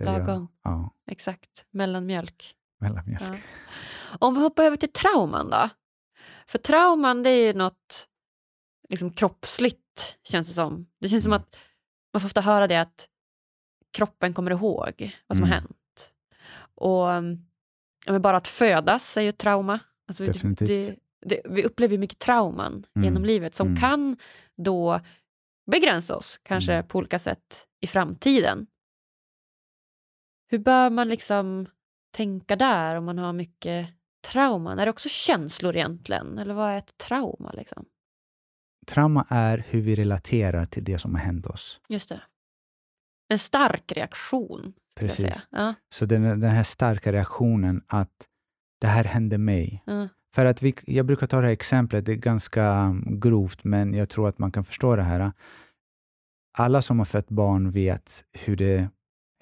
lagom. Jag, ja, exakt. Mellanmjölk. mellanmjölk. Om vi hoppar över till trauman då? För trauman det är ju något liksom kroppsligt känns det som. Det känns som Mm. att man får ofta höra det att kroppen kommer ihåg vad som har Mm. hänt. Och men bara att födas är ju ett trauma. Alltså, vi- Definitivt. Det, det, vi upplever mycket trauman Mm. genom livet som Mm. kan då begränsa oss, kanske Mm. på olika sätt i framtiden. Hur bör man liksom tänka där om man har mycket trauman? Är det också känslor egentligen? Eller vad är ett trauma? Liksom? Trauma är hur vi relaterar till det som har hänt oss. Just det. En stark reaktion. Precis. Ja. Så den, den här starka reaktionen att det här hände mig. Ja. För att vi, jag brukar ta det här exemplet, det är ganska um, grovt, men jag tror att man kan förstå det här. Alla som har fött barn vet hur det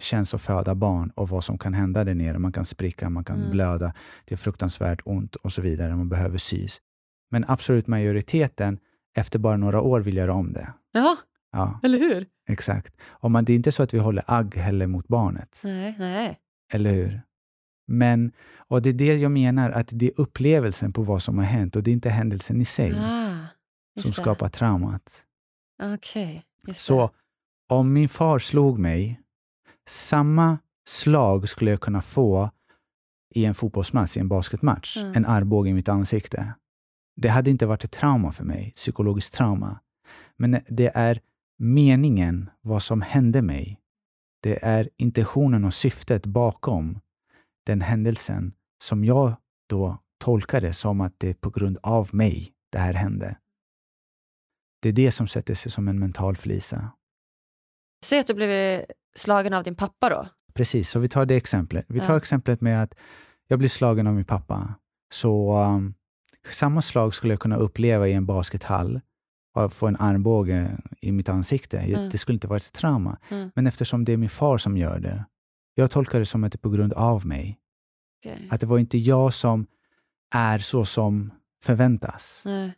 känns att föda barn och vad som kan hända där nere. Man kan spricka, man kan Mm. blöda, det är fruktansvärt ont och så vidare. Man behöver sys. Men absolut majoriteten, efter bara några år, vill göra om det. ja, Ja, eller hur? exakt. Och man, det är inte så att vi håller agg heller mot barnet. Nej, nej. Eller hur? Men, och det är det jag menar, att det är upplevelsen på vad som har hänt och det är inte händelsen i sig Ah, som det. skapar traumat. Okej, just Så det. om min far slog mig, samma slag skulle jag kunna få i en fotbollsmatch, i en basketmatch. Mm. En armbåge i mitt ansikte. Det hade inte varit ett trauma för mig, psykologiskt trauma. Men det är meningen, vad som hände mig. Det är intentionen och syftet bakom den händelsen som jag då tolkade som att det är på grund av mig det här hände. Det är det som sätter sig som en mental flisa. Säg att du blev slagen av din pappa då. Precis, så vi tar det exemplet. Vi tar Ja. exemplet med att jag blir slagen av min pappa. Så um, samma slag skulle jag kunna uppleva i en baskethall och få en armbåge i mitt ansikte. Mm. Det skulle inte vara ett trauma. Mm. Men eftersom det är min far som gör det, jag tolkar det som att det är på grund av mig. Okej. Att det var inte jag som är så som förväntas. Nej.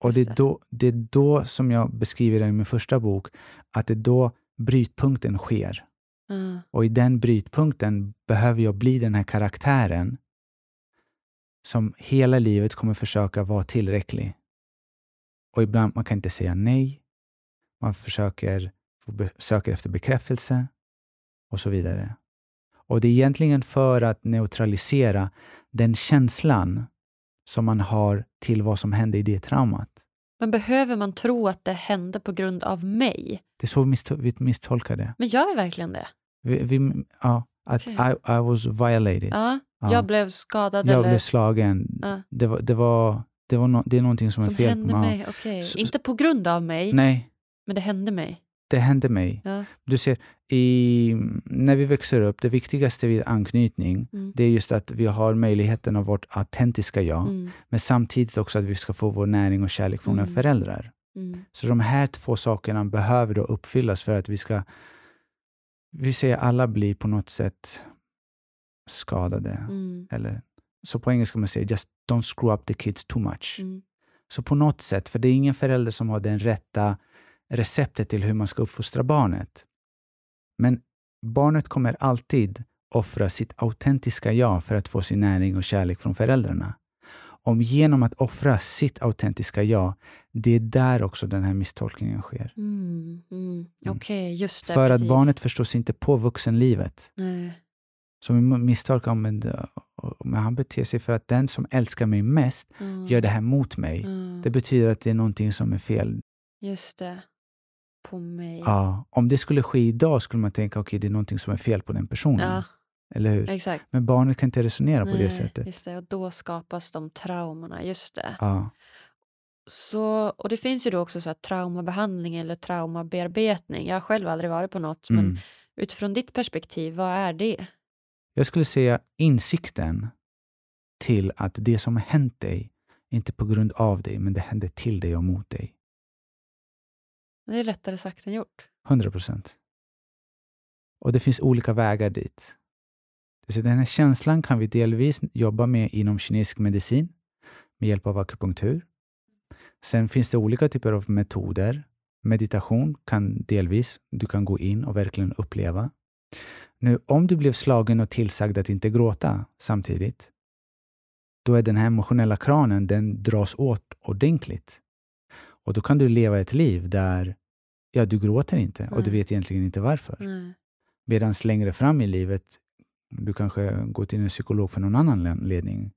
Och det är, då, det är då som jag beskriver det i min första bok, att det är då brytpunkten sker. Ja. Och i den brytpunkten behöver jag bli den här karaktären som hela livet kommer försöka vara tillräcklig. Och ibland man kan inte säga nej. Man försöker söker efter bekräftelse och så vidare. Och det är egentligen för att neutralisera den känslan som man har till vad som hände i det traumat. Men behöver man tro att det hände på grund av mig? Det är så vi missto- vi misstolkar det. Men gör vi verkligen det? Vi, vi, ja, att. I, I was violated. Ja, Ja. jag blev skadad Jag eller blev slagen. Ja. Det, var, det, var, det, var no, det är någonting som, som är fel. hände Ja. mig. Så- Inte på grund av mig, Nej, men det hände mig. det hände mig. Ja. Du ser, i, när vi växer upp, det viktigaste vid anknytning, Mm. det är just att vi har möjligheten av vårt autentiska jag, Mm. men samtidigt också att vi ska få vår näring och kärlek från våra Mm. föräldrar. Mm. Så de här två sakerna behöver då uppfyllas för att vi ska... Vi säger alla blir på något sätt skadade. Mm. Eller, så på engelska man säger just don't screw up the kids too much. Mm. Så på något sätt, för det är ingen förälder som har den rätta receptet till hur man ska uppfostra barnet. Men barnet kommer alltid offra sitt autentiska jag för att få sin näring och kärlek från föräldrarna. Om genom att offra sitt autentiska jag, det är där också den här misstolkningen sker. Mm. Mm. Okej, just det. för precis. att barnet förstår sig inte på vuxenlivet. Nej. Vi misstolkar om men, men han beter sig för att den som älskar mig mest Mm. gör det här mot mig. Mm. Det betyder att det är någonting som är fel. Just det. På mig. Ja, om det skulle ske idag skulle man tänka okej, det är någonting som är fel på den personen. Ja, Eller hur? exakt. Men barnet kan inte resonera på det Nej, sättet. Just det, och då skapas de traumorna. Just det. Ja, Så, och det finns ju då också så här traumabehandling eller traumabearbetning. Jag har själv aldrig varit på något, men mm. utifrån ditt perspektiv, vad är det? Jag skulle säga insikten till att det som har hänt dig, inte på grund av dig, men det hände till dig och mot dig. Det är lättare sagt än gjort. 100 procent. Och det finns olika vägar dit. Så den här känslan kan vi delvis jobba med inom kinesisk medicin med hjälp av akupunktur. Sen finns det olika typer av metoder. Meditation kan delvis, du kan gå in och verkligen uppleva. Nu, om du blev slagen och tillsagd att inte gråta samtidigt, då är den här emotionella kranen, den dras åt ordentligt. Och då kan du leva ett liv där ja, du gråter inte och du Nej. vet egentligen inte varför. Nej. Medan längre fram i livet, du kanske går till en psykolog för någon annan anledning.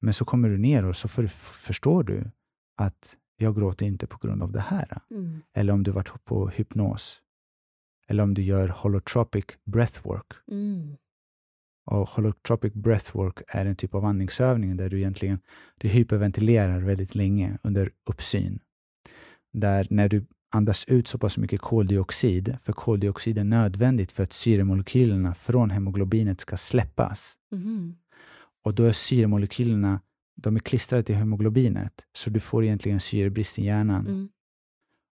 Men så kommer du ner och så för, förstår du att jag gråter inte på grund av det här. Mm. Eller om du varit på hypnos. Eller om du gör holotropic breathwork. Mm. Och holotropic breathwork är en typ av andningsövning där du egentligen du hyperventilerar väldigt länge under uppsyn. Där när du andas ut så pass mycket koldioxid, för koldioxid är nödvändigt för att syremolekylerna från hemoglobinet ska släppas. Mhm. Och då är syremolekylerna de är klistrade till hemoglobinet, så du får egentligen syrebrist i hjärnan. Mm.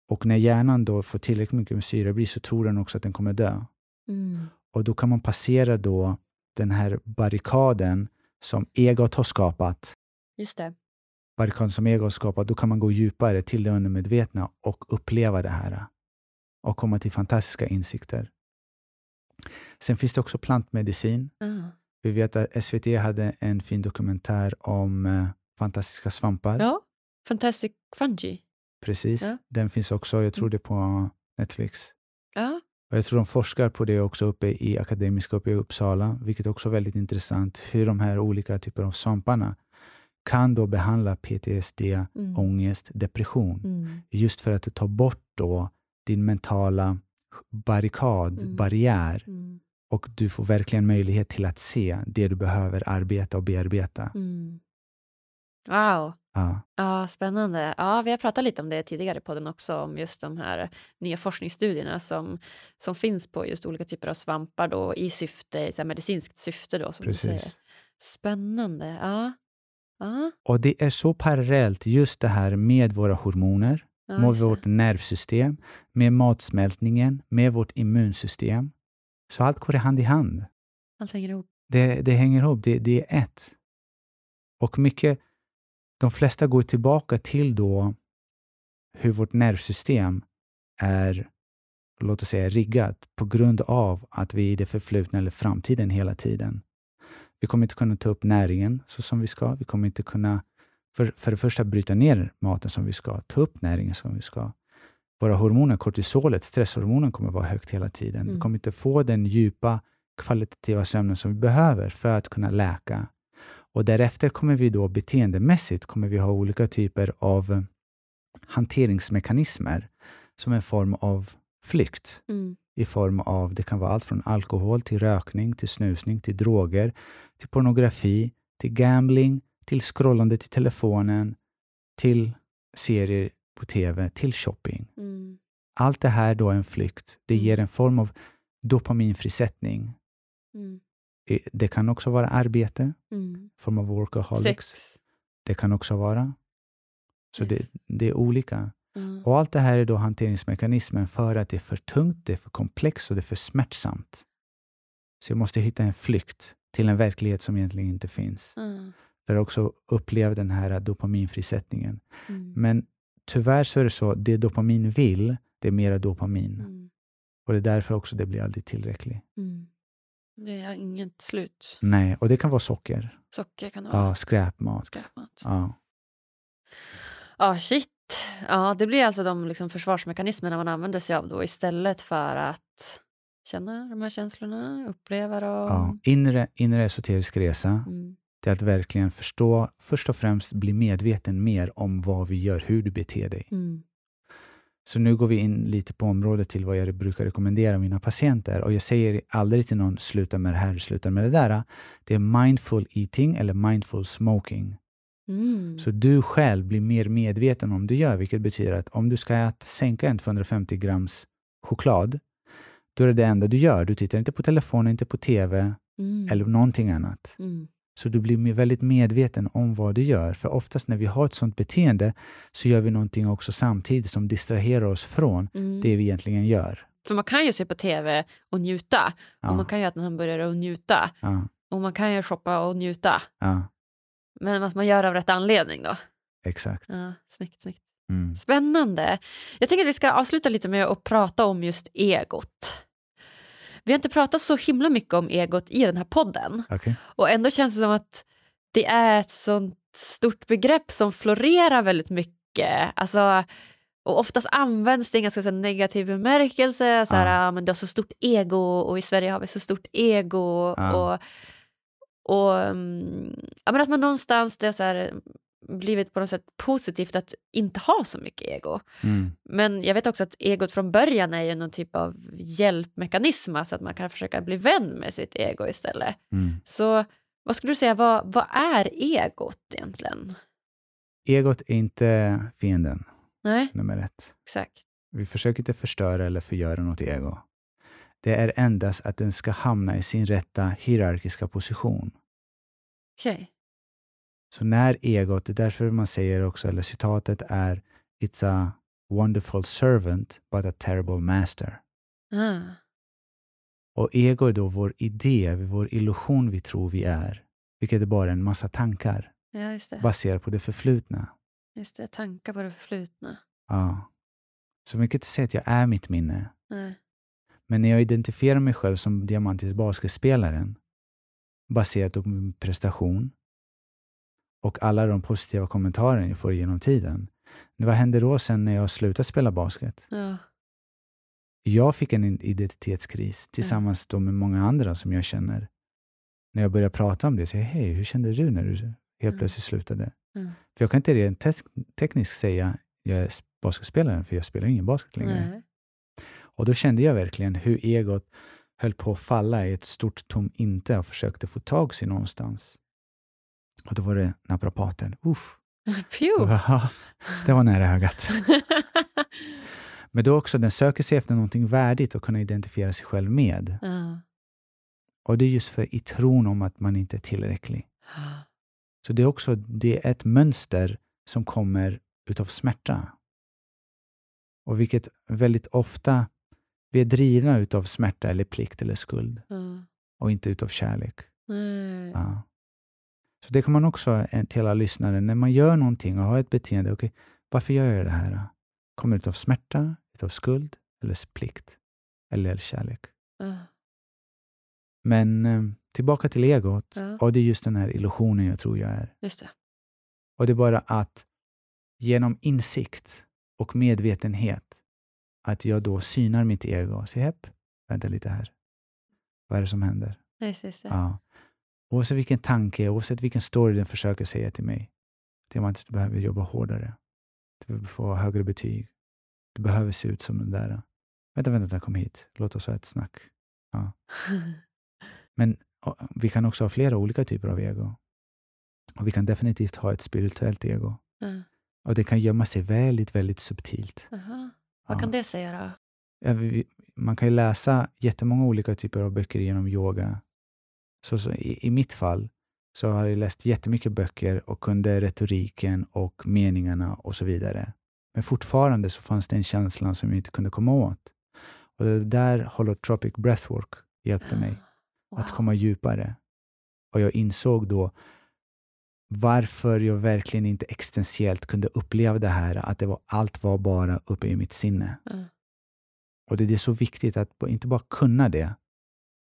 Och när hjärnan då får tillräckligt mycket med syrebrist så tror den också att den kommer dö. Mm. Och då kan man passera då den här barrikaden som egot har skapat, Just det. barrikaden som egot har skapat, då kan man gå djupare till det undermedvetna och uppleva det här och komma till fantastiska insikter. Sen finns det också plantmedicin. Ah. Vi vet att SVT hade en fin dokumentär om eh, fantastiska svampar. Ja, Fantastic Fungi. Precis. Ja. Den finns också, jag tror det är på Netflix. Ja. Och jag tror de forskar på det också uppe i Akademiska uppe i Uppsala, vilket också är väldigt intressant, hur de här olika typer av svamparna kan då behandla PTSD, Mm. ångest, depression. Mm. Just för att tar bort då din mentala barrikad, Mm. barriär Mm. och du får verkligen möjlighet till att se det du behöver arbeta och bearbeta. Mm. Wow. Ja, Ja, spännande. Ja, vi har pratat lite om det tidigare på den också, om just de här nya forskningsstudierna som, som finns på just olika typer av svampar då, i syfte, så medicinskt syfte. Då, som du säger. precis. Spännande. Ja. Ja, Och det är så parallellt just det här med våra hormoner, ja, med vårt nervsystem, med matsmältningen, med vårt immunsystem. Så allt går hand i hand. Allt hänger ihop. Det, det hänger ihop, det, det är ett. Och mycket, de flesta går tillbaka till då hur vårt nervsystem är, låt oss säga, riggat på grund av att vi är i det förflutna eller framtiden hela tiden. Vi kommer inte kunna ta upp näringen så som vi ska. Vi kommer inte kunna, för, för det första, bryta ner maten som vi ska, ta upp näringen som vi ska. Våra hormoner, kortisolet, stresshormonen kommer vara högt hela tiden. Vi Mm. kommer inte få den djupa kvalitativa sömnen som vi behöver för att kunna läka. Och därefter kommer vi då beteendemässigt kommer vi ha olika typer av eh, hanteringsmekanismer som en form av flykt Mm. i form av, det kan vara allt från alkohol till rökning, till snusning, till droger, till pornografi, till gambling, till scrollande till telefonen, till serier på TV, till shopping. Mm. Allt det här då är en flykt. Det Mm. ger en form av dopaminfrisättning. Mm. Eh, Det kan också vara arbete, Mm. form av workaholics. Sex. Det kan också vara. Så Yes. det, det är olika. Ja. Och allt det här är då hanteringsmekanismen för att det är för tungt, det är för komplext och det är för smärtsamt. Så jag måste hitta en flykt till en verklighet som egentligen inte finns. Ja. För att också uppleva den här dopaminfrisättningen. Mm. Men tyvärr så är det så, det dopamin vill, det är mera dopamin. Mm. Och det är därför också det blir aldrig tillräckligt. Mm. Det har inget slut. Nej, och det kan vara socker. Socker kan det vara. Ja, skräpmat. Skräpmat. Ja, Ja, shit. Ja, det blir alltså de liksom försvarsmekanismerna man använder sig av då istället för att känna de här känslorna, uppleva dem. ja. Inre, inre esoterisk resa, Mm. det är att verkligen förstå, först och främst bli medveten mer om vad vi gör, hur du beter dig. Mm. Så nu går vi in lite på området till vad jag brukar rekommendera mina patienter. Och jag säger aldrig till någon, sluta med det här, sluta med det där. Det är mindful eating eller mindful smoking. Mm. Så du själv blir mer medveten om du gör, vilket betyder att om du ska sänka en 250 grams choklad, då är det det enda du gör. Du tittar inte på telefonen, inte på TV Mm. eller någonting annat. Mm. Så du blir väldigt medveten om vad du gör. För oftast när vi har ett sådant beteende så gör vi någonting också samtidigt som distraherar oss från Mm. det vi egentligen gör. För man kan ju se på tv och njuta. Och Ja, man kan ju äta hamburgare och njuta. ja, Och man kan ju shoppa och njuta. ja, Men att man gör av rätt anledning då. exakt. Ja, snyggt, snyggt. Mm. Spännande. Jag tänker att vi ska avsluta lite med att prata om just egot. Vi har inte pratat så himla mycket om egot i den här podden. Okej. Och ändå känns det som att det är ett sånt stort begrepp som florerar väldigt mycket. Alltså, och oftast används det i en ganska så negativ bemärkelse. Så här, Ja. ah, men du har så stort ego och i Sverige har vi så stort ego. Ja. Och, och mm, ja, men att man någonstans det är så här, blivit på något sätt positivt att inte ha så mycket ego. Mm. Men jag vet också att egot från början är ju någon typ av hjälpmekanism, alltså att man kan försöka bli vän med sitt ego istället. Mm. Så vad skulle du säga, vad, vad är egot egentligen? Egot är inte fienden, Nej, nummer ett. exakt. Vi försöker inte förstöra eller förgöra något ego. Det är endast att den ska hamna i sin rätta hierarkiska position. Okej. Så när egot, det är därför man säger också, eller citatet är It's a wonderful servant but a terrible master. Ah, Och ego är då vår idé, vår illusion vi tror vi är, vilket är bara en massa tankar ja, baserat på det förflutna. just det. Tankar på det förflutna. Ja. Så man kan inte säga att jag är mitt minne. Nej. Men när jag identifierar mig själv som Diamantis basketspelaren baserat på min prestation och alla de positiva kommentarer jag får genom tiden. Vad händer då sen när jag slutar spela basket? Ja. Jag fick en identitetskris tillsammans då med många andra som jag känner. När jag började prata om det, säger hej, hur kände du när du helt plötsligt slutade? För jag kan inte rent te- tekniskt säga jag är basketspelare, för jag spelar ingen basket längre. Nej. Och då kände jag verkligen hur egot höll på att falla i ett stort tom inte och försökte få tag sig någonstans. Och då var det naprapaten. Uff, *laughs* det var nära ögat. *laughs* Men då också, den söker sig efter någonting värdigt att kunna identifiera sig själv med. ja. Och det är just för i tron om att man inte är tillräcklig. Så det är också det är ett mönster som kommer utav smärta. Och vilket väldigt ofta, vi är drivna utav smärta eller plikt eller skuld Ja. och inte utav kärlek. Ja. Så det kan man också eh, till alla lyssnare, när man gör någonting och har ett beteende, okej, varför gör jag det här? Kommer det utav smärta, utav skuld eller plikt? Eller kärlek? Ja. Men eh, tillbaka till egot, Ja. och det är just den här illusionen jag tror jag är. Just det. Och det är bara att genom insikt och medvetenhet, att jag då synar mitt ego och säger, hepp, vänta lite här. Vad är det som händer? Just, just det. Ja. Oavsett vilken tanke, oavsett vilken story den försöker säga till mig. Diamant, du behöver jobba hårdare. Du behöver få högre betyg. Du behöver se ut som den där. Vänta, vänta, kom hit. Låt oss ha ett snack. *laughs* Men och, vi kan också ha flera olika typer av ego. Och vi kan definitivt ha ett spirituellt ego. Ja. Och det kan gömma sig väldigt, väldigt subtilt. Aha. Vad Ja. kan det säga då? Ja, man kan ju läsa jättemånga olika typer av böcker genom yoga. Så, så i, I mitt fall så har jag läst jättemycket böcker och kunde retoriken och meningarna och så vidare. Men fortfarande så fanns det en känsla som jag inte kunde komma åt. Och där holotropic breathwork hjälpte mig *gasps* att Wow. komma djupare. Och jag insåg då varför jag verkligen inte existentiellt kunde uppleva det här, att det var, allt var bara uppe i mitt sinne. Ja. Och det är så viktigt att inte bara kunna det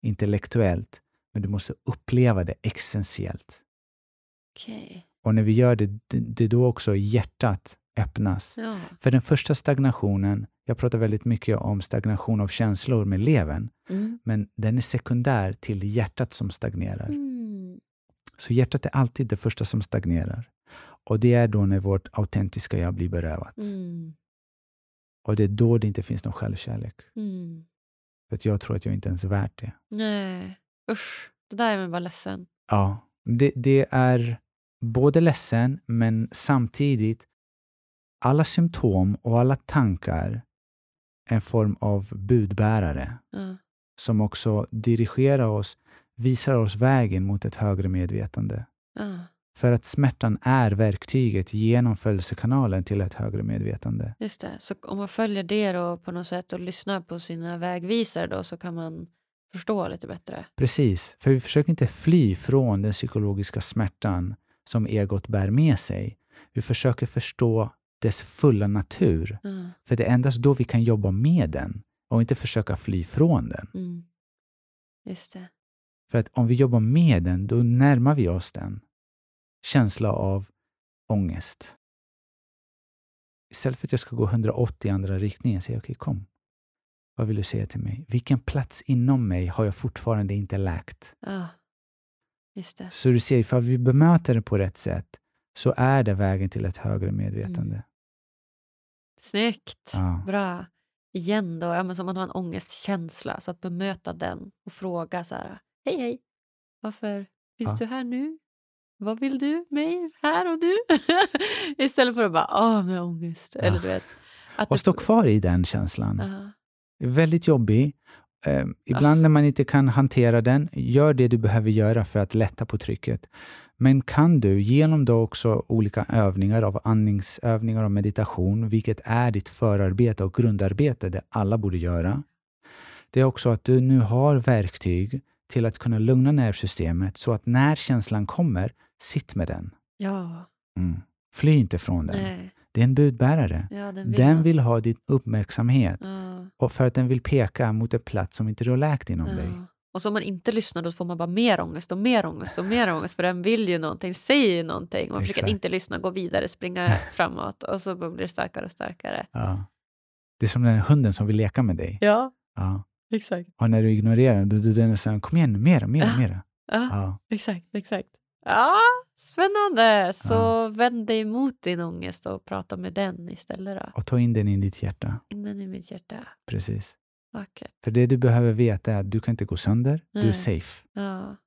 intellektuellt, men du måste uppleva det existentiellt. Okej. Och när vi gör det, det, det är då också hjärtat öppnas. Ja. För den första stagnationen, jag pratar väldigt mycket om stagnation av känslor med levern, Mm. men den är sekundär till hjärtat som stagnerar. Mm. Så hjärtat är alltid det första som stagnerar. Och det är då när vårt autentiska jag blir berövat. Mm. Och det är då det inte finns någon självkärlek. Mm. För att jag tror att jag inte ens är värt det. Nej, usch. Det där är mig bara ledsen. Ja, det, det är både ledsen, men samtidigt alla symptom och alla tankar en form av budbärare Ja. som också dirigerar oss, visar oss vägen mot ett högre medvetande. Ja. För att smärtan är verktyget genom födelsekanalen till ett högre medvetande. Just det. Så om man följer det då på något sätt och lyssnar på sina vägvisare då så kan man förstå lite bättre. Precis, för vi försöker inte fly från den psykologiska smärtan som egot bär med sig. Vi försöker förstå dess fulla natur. Ja. För det är endast då vi kan jobba med den och inte försöka fly från den. Mm. Just det. För att om vi jobbar med den, då närmar vi oss den. Känsla av ångest. Istället för att jag ska gå 180 i andra riktningen, säger jag okej, kom. Vad vill du säga till mig? Vilken plats inom mig har jag fortfarande inte läkt? Ja. Just det. Så du ser, ifall vi bemöter det på rätt sätt så är det vägen till ett högre medvetande. Mm. Snyggt. Ja. Bra. Igen då, ja, men som man har en ångestkänsla, så att bemöta den och fråga så här, hej hej, varför finns Ja. du här nu? Vad vill du mig här och nu? *laughs* Istället för att bara, åh, med ångest. Eller du vet. Att Och du- stå kvar i den känslan. Ja. är väldigt jobbig. Eh, ibland när man inte kan hantera den, gör det du behöver göra för att lätta på trycket. Men kan du genom då också olika övningar av andningsövningar och meditation, vilket är ditt förarbete och grundarbete, det alla borde göra. Det är också att du nu har verktyg till att kunna lugna nervsystemet så att när känslan kommer, sitt med den. ja, Mm. Fly inte från den. nej. Det är en budbärare. Ja, den vill Den vill ha din uppmärksamhet Ja, och för att den vill peka mot en plats som inte du har läkt inom dig. ja. Och så om man inte lyssnar då får man bara mer ångest och mer ångest och mer ångest för den vill ju någonting, säger ju någonting. Man försöker Exakt. inte lyssna, gå vidare, springa *laughs* framåt och så blir det starkare och starkare. Ja. Det är som den hunden som vill leka med dig. Ja, Ja. exakt. Och när du ignorerar den, då då den är så här, kom igen, mera, mera, mera. Ja. exakt, exakt. Ja, spännande! Så Ja. vänd dig mot din ångest och prata med den istället då. Och ta in den i ditt hjärta. Innen i mitt hjärta. Precis. Vackert. För det du behöver veta är att du kan inte gå sönder. Du är Nej. safe. Ja.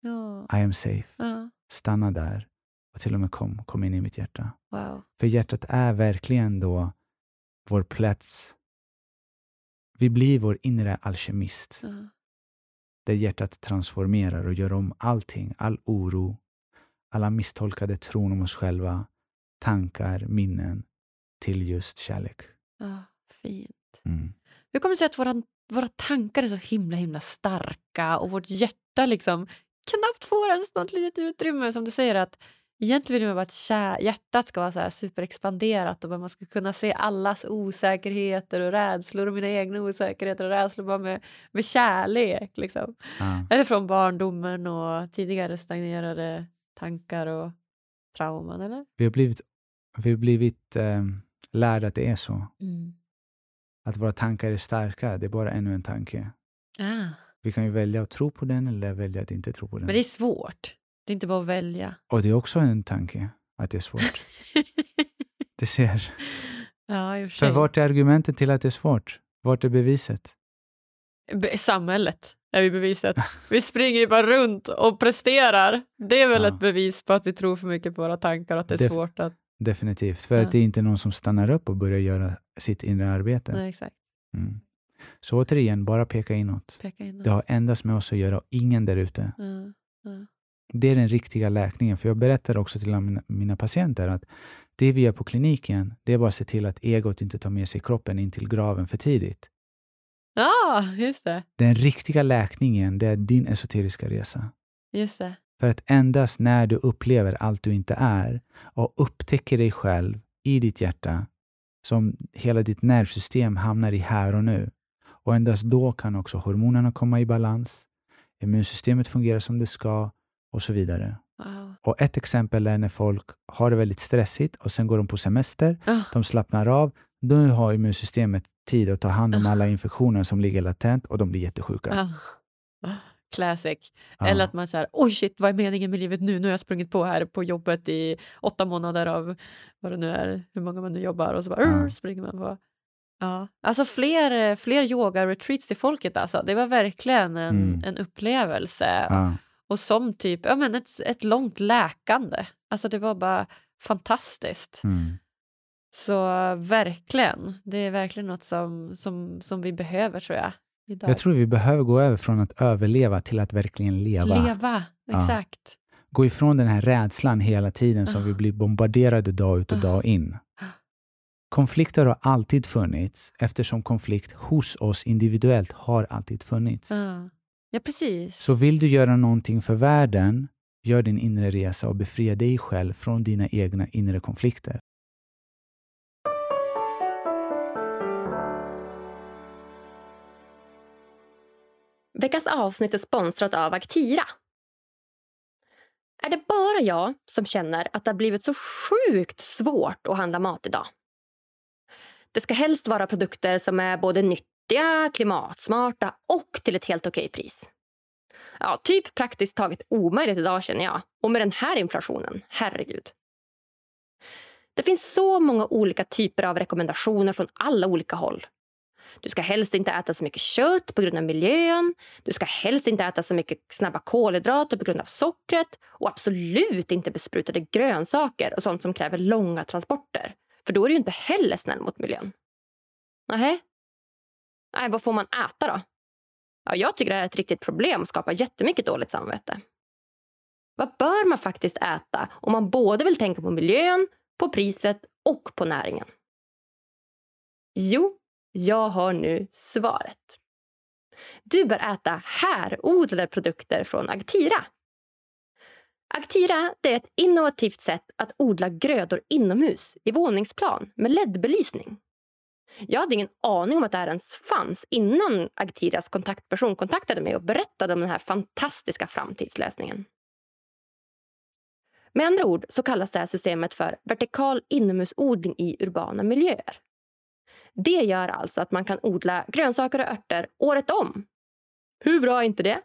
Ja. I am safe. ja. Stanna där. Och till och med kom, kom in i mitt hjärta. Wow. För hjärtat är verkligen då vår plats. Vi blir vår inre alkemist. Ja. Där hjärtat transformerar och gör om allting, all oro, alla misstolkade tron om oss själva, tankar, minnen till just kärlek. ja. Fint. Mm. Hur kommer det sig att våra, våra tankar är så himla himla starka och vårt hjärta liksom knappt får ens något litet utrymme? Som du säger att egentligen vill man bara att hjärtat ska vara så här superexpanderat och man ska kunna se allas osäkerheter och rädslor och mina egna osäkerheter och rädslor bara med, med kärlek. Liksom. Ja. Eller från barndomen och tidigare stagnerade tankar och trauman, eller? Vi har blivit, vi har blivit eh, lärda att det är så. Att våra tankar är starka, det är bara ännu en tanke. Ah. Vi kan ju välja att tro på den eller välja att inte tro på den. Men det är svårt. Det är inte bara att välja. Och det är också en tanke, att det är svårt. *laughs* Det ser. ja, i och för För sig. vart är argumentet till att det är svårt? Vart är beviset? Be- Samhället är ju beviset. *laughs* Vi springer ju bara runt och presterar. Det är väl Ja. ett bevis på att vi tror för mycket på våra tankar och att det är Def- svårt att... Definitivt. För Ja. att det är inte någon som stannar upp och börjar göra sitt inre arbete. Nej, exakt. Mm. Så återigen, bara peka inåt. Peka in. Det har endast med oss att göra och ingen där ute. Ja. Det är den riktiga läkningen. För jag berättar också till mina, mina patienter att det vi gör på kliniken, det är bara att se till att egot inte tar med sig kroppen in till graven för tidigt. ja, just det. Den riktiga läkningen, det är din esoteriska resa. Just det. För att endast när du upplever allt du inte är och upptäcker dig själv i ditt hjärta, som hela ditt nervsystem hamnar i här och nu. Och endast då kan också hormonerna komma i balans, immunsystemet fungerar som det ska och så vidare. Wow. Och ett exempel är när folk har det väldigt stressigt och sen går de på semester, Ah, de slappnar av, då har immunsystemet tid att ta hand om alla infektioner som ligger latent och de blir jättesjuka. ah. Classic. Eller att man säger oj shit, vad är meningen med livet nu? Nu har jag sprungit på här på jobbet i åtta månader av vad det nu är, hur många man nu jobbar och så bara springer man på. Ja. Alltså fler, fler yoga-retreats till folket alltså. Det var verkligen en, Mm. en upplevelse. Ja. Och som typ, ja men ett, ett långt läkande. Alltså det var bara fantastiskt. Mm. Så verkligen, det är verkligen något som, som, som vi behöver tror jag. Idag. Jag tror vi behöver gå över från att överleva till att verkligen leva. Leva, Ja. exakt. Gå ifrån den här rädslan hela tiden som Ah. vi blir bombarderade dag ut och Ah. dag in. Ah. Konflikter har alltid funnits eftersom konflikt hos oss individuellt har alltid funnits. Ja, ja precis. Så vill du göra någonting för världen, gör din inre resa och befria dig själv från dina egna inre konflikter. Veckans avsnitt är sponsrat av Aktira. Är det bara jag som känner att det har blivit så sjukt svårt att handla mat idag? Det ska helst vara produkter som är både nyttiga, klimatsmarta och till ett helt okej pris. Ja, typ praktiskt taget omöjligt idag känner jag. Och med den här inflationen, herregud. Det finns så många olika typer av rekommendationer från alla olika håll. Du ska helst inte äta så mycket kött på grund av miljön. Du ska helst inte äta så mycket snabba kolhydrater på grund av sockret. Och absolut inte besprutade grönsaker och sånt som kräver långa transporter. För då är du inte heller snäll mot miljön. Nähä? Nej, vad får man äta då? Ja, jag tycker det här är ett riktigt problem och skapar jättemycket dåligt samvete. Vad bör man faktiskt äta om man både vill tänka på miljön, på priset och på näringen? Jo, jag har nu svaret. Du bör äta härodlade produkter från Agtira. Agtira är ett innovativt sätt att odla grödor inomhus i våningsplan med LED-belysning. Jag hade ingen aning om att det här ens fanns innan Agtiras kontaktperson kontaktade mig och berättade om den här fantastiska framtidslösningen. Med andra ord så kallas det här systemet för vertikal inomhusodling i urbana miljöer. Det gör alltså att man kan odla grönsaker och örter året om. Hur bra är inte det?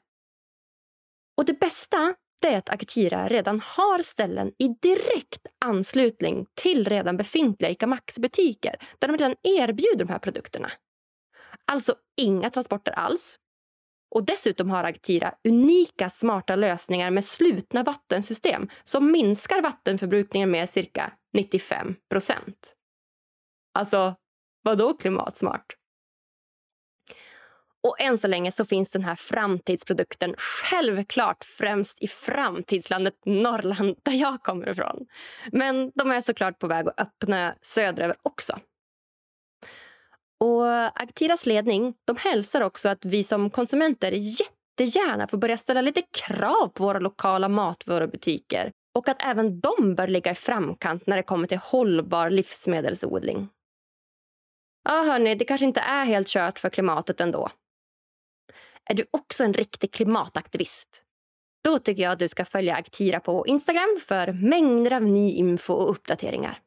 Och det bästa är att Akitira redan har ställen i direkt anslutning till redan befintliga ICA Maxi-butiker där de redan erbjuder de här produkterna. Alltså inga transporter alls. Och dessutom har Agtira unika smarta lösningar med slutna vattensystem som minskar vattenförbrukningen med cirka 95 procent. Alltså, vadå klimatsmart? Och än så länge så finns den här framtidsprodukten självklart främst i framtidslandet Norrland där jag kommer ifrån. Men de är såklart på väg att öppna söderöver också. Och Aktiras ledning de hälsar också att vi som konsumenter jättegärna får börja ställa lite krav på våra lokala matvarubutiker och att även de bör ligga i framkant när det kommer till hållbar livsmedelsodling. Ja, hörni, det kanske inte är helt kört för klimatet ändå. Är du också en riktig klimataktivist? Då tycker jag att du ska följa Aktira på Instagram för mängder av ny info och uppdateringar.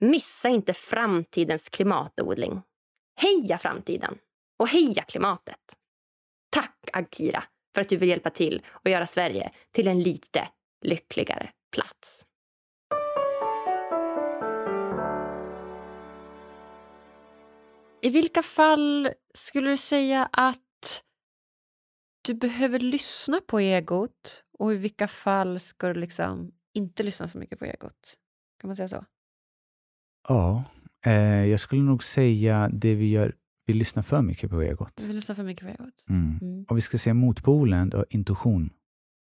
Missa inte framtidens klimatodling. Heja framtiden! Och heja klimatet! Tack Agtira för att du vill hjälpa till och göra Sverige till en lite lyckligare plats. I vilka fall skulle du säga att du behöver lyssna på egot och i vilka fall ska du liksom inte lyssna så mycket på egot? Kan man säga så? Ja, eh, jag skulle nog säga det vi gör, vi lyssnar för mycket på egot. Vi lyssnar för mycket på egot. Mm. Mm. Och vi ska se motpolen, då, intuition.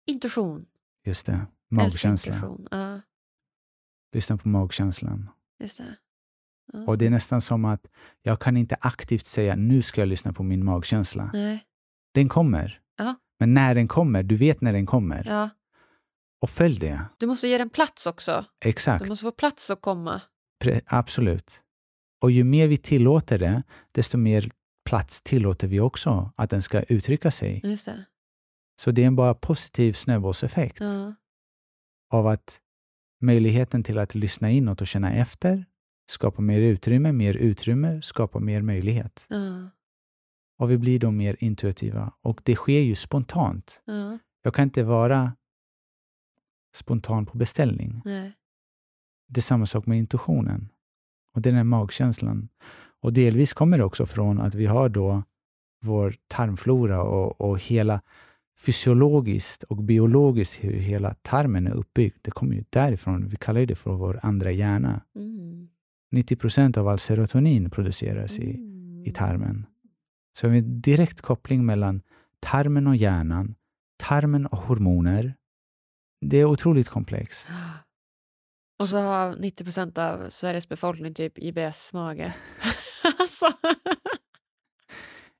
Intuition. Just det, magkänsla. Ja, Lyssna på magkänslan. just det. Och det är nästan som att jag kan inte aktivt säga nu ska jag lyssna på min magkänsla. Nej. Den kommer. Ja. Men när den kommer, du vet när den kommer. Ja. Och följ det. Du måste ge den plats också. Exakt. Du måste få plats att komma. Pre- absolut. Och ju mer vi tillåter det, desto mer plats tillåter vi också att den ska uttrycka sig. Just det. Så det är en bara positiv snöbollseffekt Ja. av att möjligheten till att lyssna inåt och känna efter skapar mer utrymme, mer utrymme skapar mer möjlighet. Ja. Och vi blir då mer intuitiva. Och det sker ju spontant. Ja. Jag kan inte vara spontan på beställning. Nej. Det är samma sak med intuitionen. Och den här magkänslan. Och delvis kommer det också från att vi har då vår tarmflora och, och hela fysiologiskt och biologiskt hur hela tarmen är uppbyggd. Det kommer ju därifrån. Vi kallar det för vår andra hjärna. Mm. 90 procent av all serotonin produceras i, Mm. i tarmen. Så vi har en direkt koppling mellan tarmen och hjärnan, tarmen och hormoner. Det är otroligt komplext. Och så har 90 procent av Sveriges befolkning typ IBS-mage. *laughs* alltså.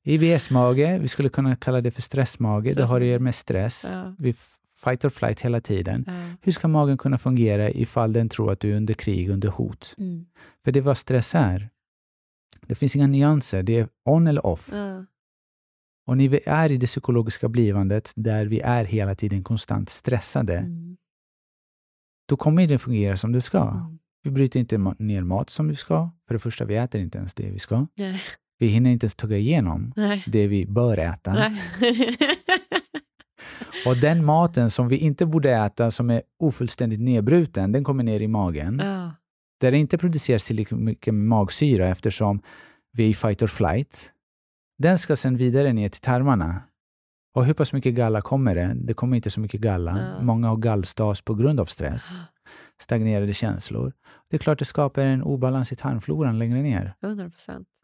IBS-mage, vi skulle kunna kalla det för stressmage. Det har att göra med stress. Ja. Vi fight or flight hela tiden. Ja. Hur ska magen kunna fungera ifall den tror att du är under krig, under hot? Mm. För det är vad stress är. Det finns inga nyanser. Det är on eller off. Ja. Och när vi är i det psykologiska blivandet, där vi är hela tiden konstant stressade, Mm. då kommer det fungera som det ska. Mm. Vi bryter inte ner mat som vi ska. För det första, vi äter inte ens det vi ska. Nej. Vi hinner inte ens tugga igenom Nej. det vi bör äta. *laughs* Och den maten som vi inte borde äta, som är ofullständigt nedbruten, den kommer ner i magen. ja. Där det inte produceras tillräckligt mycket magsyra eftersom vi är i fight or flight. Den ska sen vidare ner till tarmarna. Och hur pass mycket galla kommer det? Det kommer inte så mycket galla. Ja. Många har gallstas på grund av stress, stagnerade känslor. Det är klart det skapar en obalans i tarmfloran längre ner. 100 procent. *laughs*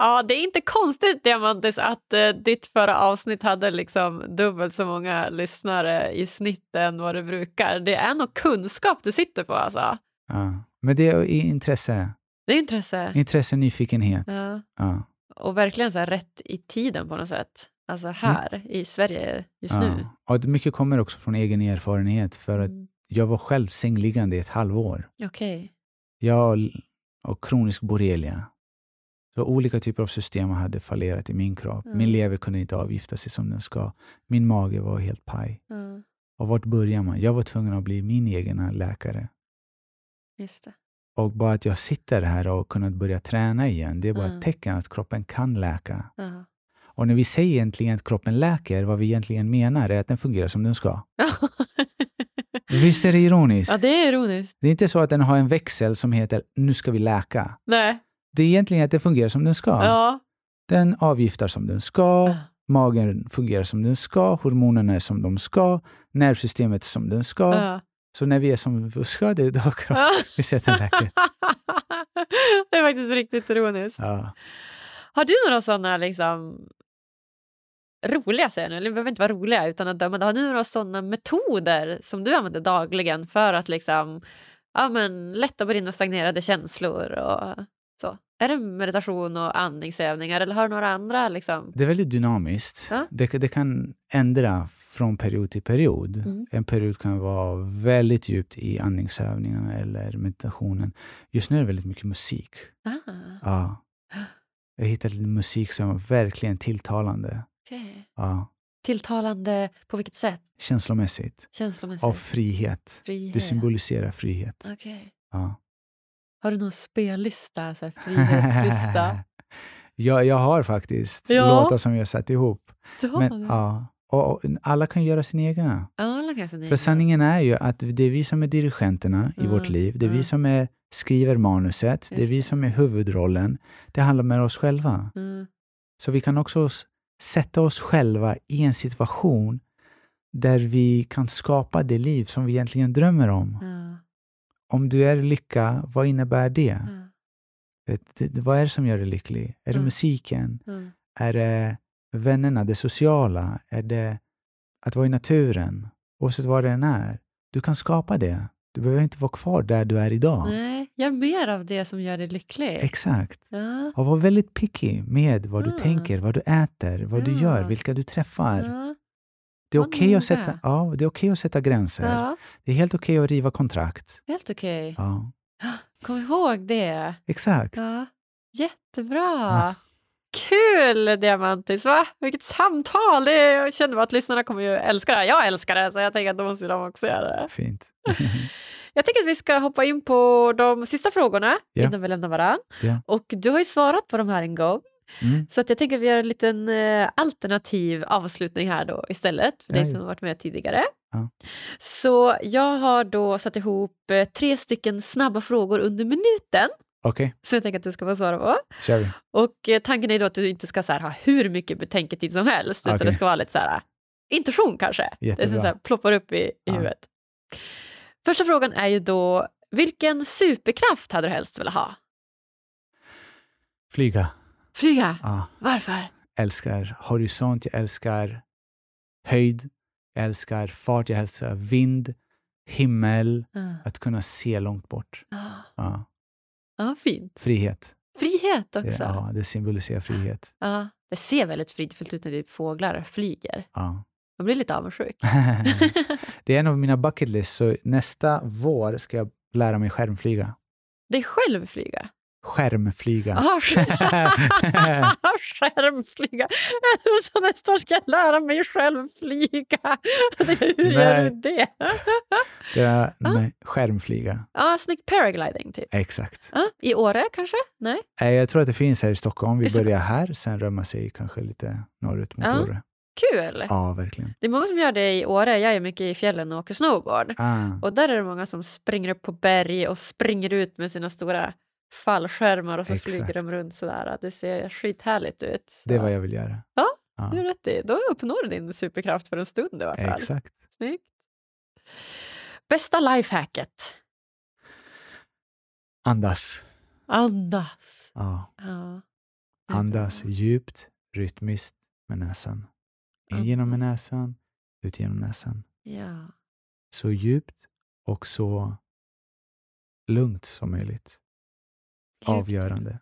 ja, det är inte konstigt, Diamantis, att eh, ditt förra avsnitt hade liksom dubbelt så många lyssnare i snitt än vad det brukar. Det är nog kunskap du sitter på alltså. Ja. Men det är intresse. Det är intresse. Intresse, nyfikenhet. Ja. Ja. Och verkligen så här rätt i tiden på något sätt. Alltså här i Sverige just nu. Ja. Och det- mycket kommer också från egen erfarenhet för att Mm. jag var själv sängliggande i ett halvår. Okej. Jag och kronisk borrelia. Så olika typer av system hade fallerat i min kropp. Mm. Min lever kunde inte avgifta sig som den ska. Min mage var helt paj. Ja, Och vart börjar man? Jag var tvungen att bli min egen läkare. just det. Och bara att jag sitter här och kunnat börja träna igen, det är bara Mm. ett tecken att kroppen kan läka. Ja. Och när vi säger egentligen att kroppen läker, vad vi egentligen menar är att den fungerar som den ska. *laughs* Visst är det ironiskt? ja, det är ironiskt. Det är inte så att den har en växel som heter nu ska vi läka. Nej. Det är egentligen att den fungerar som den ska. Ja. Den avgiftar som den ska, magen fungerar som den ska, hormonerna är som de ska, nervsystemet är som den ska. Ja. Så när vi är som *laughs* vi ska, det är då Ja. vi ser att den läker. *laughs* det är faktiskt riktigt ironiskt. Ja. Har du några sådana liksom roliga, säger jag nu, eller det behöver inte vara roliga utan att döma, har du några sådana metoder som du använder dagligen för att liksom, ja, men, lätta på dina stagnerade känslor och så? Är det meditation och andningsövningar eller har du några andra liksom? Det är väldigt dynamiskt. Ja. Det, det kan ändra från period till period. Mm. En period kan vara väldigt djupt i andningsövningarna eller meditationen. Just nu är det väldigt mycket musik. Ah, Ja. Jag hittade lite musik som var verkligen tilltalande. okej. Ja. Tilltalande på vilket sätt? Känslomässigt. Känslomässigt? Av frihet. Frihet? Det symboliserar frihet. Okej. Ja. Har du någon spellista, så här, frihetslista? *laughs* ja, jag har faktiskt Ja. låtar som jag satt ihop. Du har Men, det? ja. och, och alla kan göra sin egna. Alla kanske ni För sanningen är ju att det är vi som är dirigenterna i Mm, vårt liv. Det är mm. vi som är, skriver manuset. Det är Just vi som är huvudrollen. Det handlar om oss själva. Mm. Så vi kan också sätta oss själva i en situation där vi kan skapa det liv som vi egentligen drömmer om. Om du är lycka, vad innebär det? Det- det- Vad är det som gör dig lycklig? Är det Mm. musiken? Är det vännerna, det sociala? Är det att vara i naturen? Oavsett vad det än är. Du kan skapa det. Du behöver inte vara kvar där du är idag. Nej, gör mer av det som gör dig lycklig. Exakt. Ja, Och var väldigt picky med vad du tänker, vad du äter, vad du Ja. gör, vilka du träffar. ja, Det är okej noga. att, sätta, ja, det är okej att sätta gränser. ja, Det är helt okej att riva kontrakt. helt okej. Ja, *gasps* Kom ihåg det. exakt. Ja, jättebra. Ja. Kul, Diamantis! Va? Vilket samtal! Det är, jag känner bara att lyssnarna kommer ju älska det här. Jag älskar det, så jag tänker att då måste de också göra det. Fint. *laughs* Jag tänker att vi ska hoppa in på de sista frågorna Ja. innan vi lämnar varann. Ja. Och du har ju svarat på de här en gång. Mm. Så att jag tänker att vi gör en liten eh, alternativ avslutning här då istället för dig som har varit med tidigare. Ja. Så jag har då satt ihop eh, tre stycken snabba frågor under minuten Okej, som jag tänker att du ska få svara på. Och eh, tanken är då att du inte ska så här, ha hur mycket betänketid som helst utan Okej. det ska vara lite så här intuition kanske. Det som Jättebra. så här, ploppar upp i, i Ja. huvudet. Första frågan är ju då, vilken superkraft hade du helst velat ha? Flyga. Flyga. Ja. Varför? älskar horisont, jag älskar höjd, jag älskar fart, jag älskar vind, himmel, Ja. att kunna se långt bort. Ja, Ja. fint. Frihet. Frihet också. ja, det symboliserar frihet. Ja, det ser väldigt fridfullt ut när det fåglar flyger. Ja. Jag blir lite avundsjuk. *laughs* det är en av mina bucket lists, så nästa vår ska jag lära mig skärmflyga. Dig själv flyga? Skärmflyga. Jaha, *laughs* skärmflyga. Jag tror så nästa år ska jag lära mig själv flyga. *laughs* Hur gör Nej. du det? *laughs* Det är, nej, skärmflyga. Ja, snyggt paragliding typ. Exakt. Ja, I Åre kanske? Nej? Eh, Jag tror att det finns här i Stockholm. Vi börjar här, sen rör man sig kanske lite norrut mot Ja. Åre. Kul! Ja, verkligen. Det är många som gör det i Åre. Jag är mycket i fjällen och åker snowboard. Ah, Och där är det många som springer upp på berg och springer ut med sina stora fallskärmar och så Exakt. flyger de runt sådär. Det ser skithärligt ut. Så. det är vad jag vill göra. Ja, Ja, är rätt i. Då uppnår du din superkraft för en stund i alla fall. exakt. Snyggt. Bästa lifehacket? Andas. Andas. Ja. Ja, Andas djupt, rytmiskt med näsan. In genom med Andas. näsan, ut genom näsan. Ja. Så djupt och så lugnt som möjligt. Avgörande.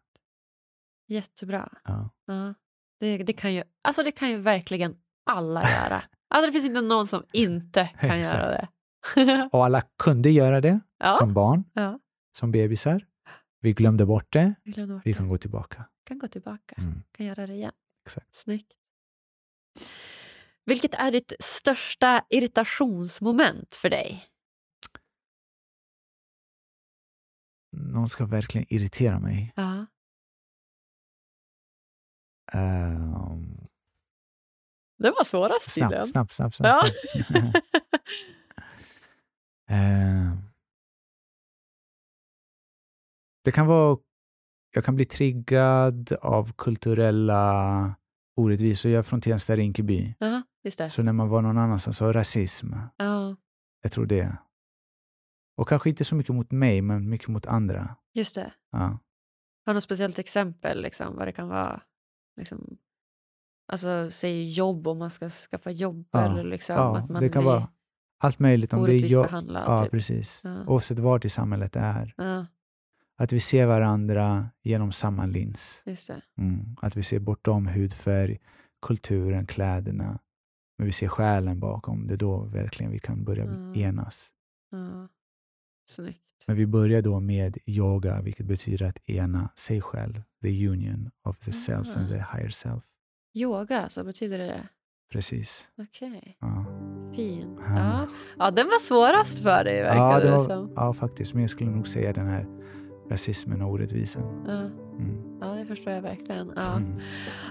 Jättebra. Ja. Ja. Det, det, kan ju, alltså det kan ju verkligen alla göra. *laughs* Alltså det finns inte någon som inte *laughs* kan göra det. *laughs* Och alla kunde göra det ja. som barn, ja. som bebisar. Vi glömde bort det. Vi glömde bort Vi det. kan gå tillbaka. kan gå tillbaka. Mm. Kan göra det igen. Exakt. Snyggt. Vilket är ditt största irritationsmoment för dig? Någon ska verkligen irritera mig. Ja. Ehm, Det var svårast tydligen. snabbt, snabbt, snabbt. Ja. snabbt. *laughs* Ehm, det kan vara... Jag kan bli triggad av kulturella orättvisor. Jag är från Tensta, Rinkeby. Ja, just det. Så när man var någon annanstans, så rasism. Ja, Jag tror det. Och kanske inte så mycket mot mig, men mycket mot andra. just det. Ja. Har du något speciellt exempel liksom, vad det kan vara? Liksom, alltså, säg jobb, om man ska skaffa jobb. Ja, Eller liksom, ja, att man det kan vara allt möjligt. Om det är jobb. behandlad. Ja, typ. precis. Ja. Oavsett vart i samhället det är. Ja, Att vi ser varandra genom samma lins. just det. Mm. Att vi ser bortom hudfärg, kulturen, kläderna. Men vi ser själen bakom. Det är då verkligen vi kan börja enas. Snyggt. Men vi börjar då med yoga, vilket betyder att ena sig själv. The union of the self and Ah. the higher self. Yoga, så betyder det? Precis. Okej, Ja. fint. Ja. Ja. ja, den var svårast för dig verkar Ja, det, det var, som. ja, faktiskt. Men jag skulle nog säga den här rasismen och orättvisan. Ja. Mm. ja, det förstår jag verkligen. Ja. Mm.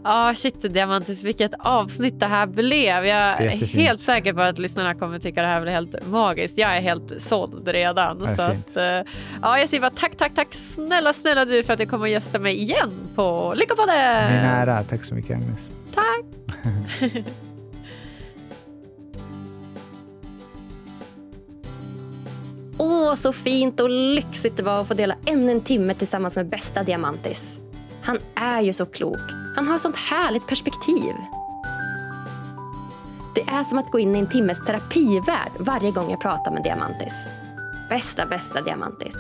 Ja, shit Diamantis, vilket avsnitt det här blev. Jag är Jättefint. helt säker på att lyssnarna kommer tycka det här blir helt magiskt. Jag är helt såld redan. Ja, så att, eh, ja, jag säger bara tack, tack, tack snälla, snälla du för att du kommer och gästa mig igen på Lyckopodden! Min ära. Tack så mycket Agnes. Tack! *laughs* Åh, så fint och lyxigt det var att få dela ännu en timme tillsammans med bästa Diamantis. Han är ju så klok. Han har sånt härligt perspektiv. Det är som att gå in i en timmes terapivärld varje gång jag pratar med Diamantis. Bästa, bästa Diamantis.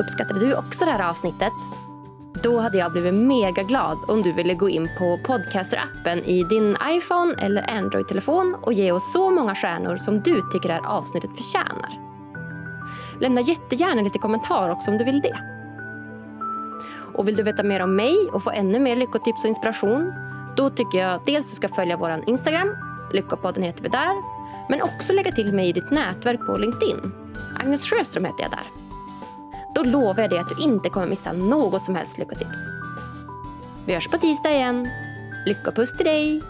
Uppskattade du också det här avsnittet? Då hade jag blivit mega glad om du ville gå in på Podcaster-appen i din iPhone eller Android-telefon och ge oss så många stjärnor som du tycker det här avsnittet förtjänar. Lämna jättegärna lite kommentar också om du vill det. Och vill du veta mer om mig och få ännu mer lyckotips och inspiration då tycker jag dels du ska följa vår Instagram, Lyckopodden heter vi där, men också lägga till mig i ditt nätverk på LinkedIn. Agnes Sjöström heter jag där. Då lovar jag dig att du inte kommer missa något som helst lyckotips. Vi hörs på tisdag igen. Lyckopuss till dig!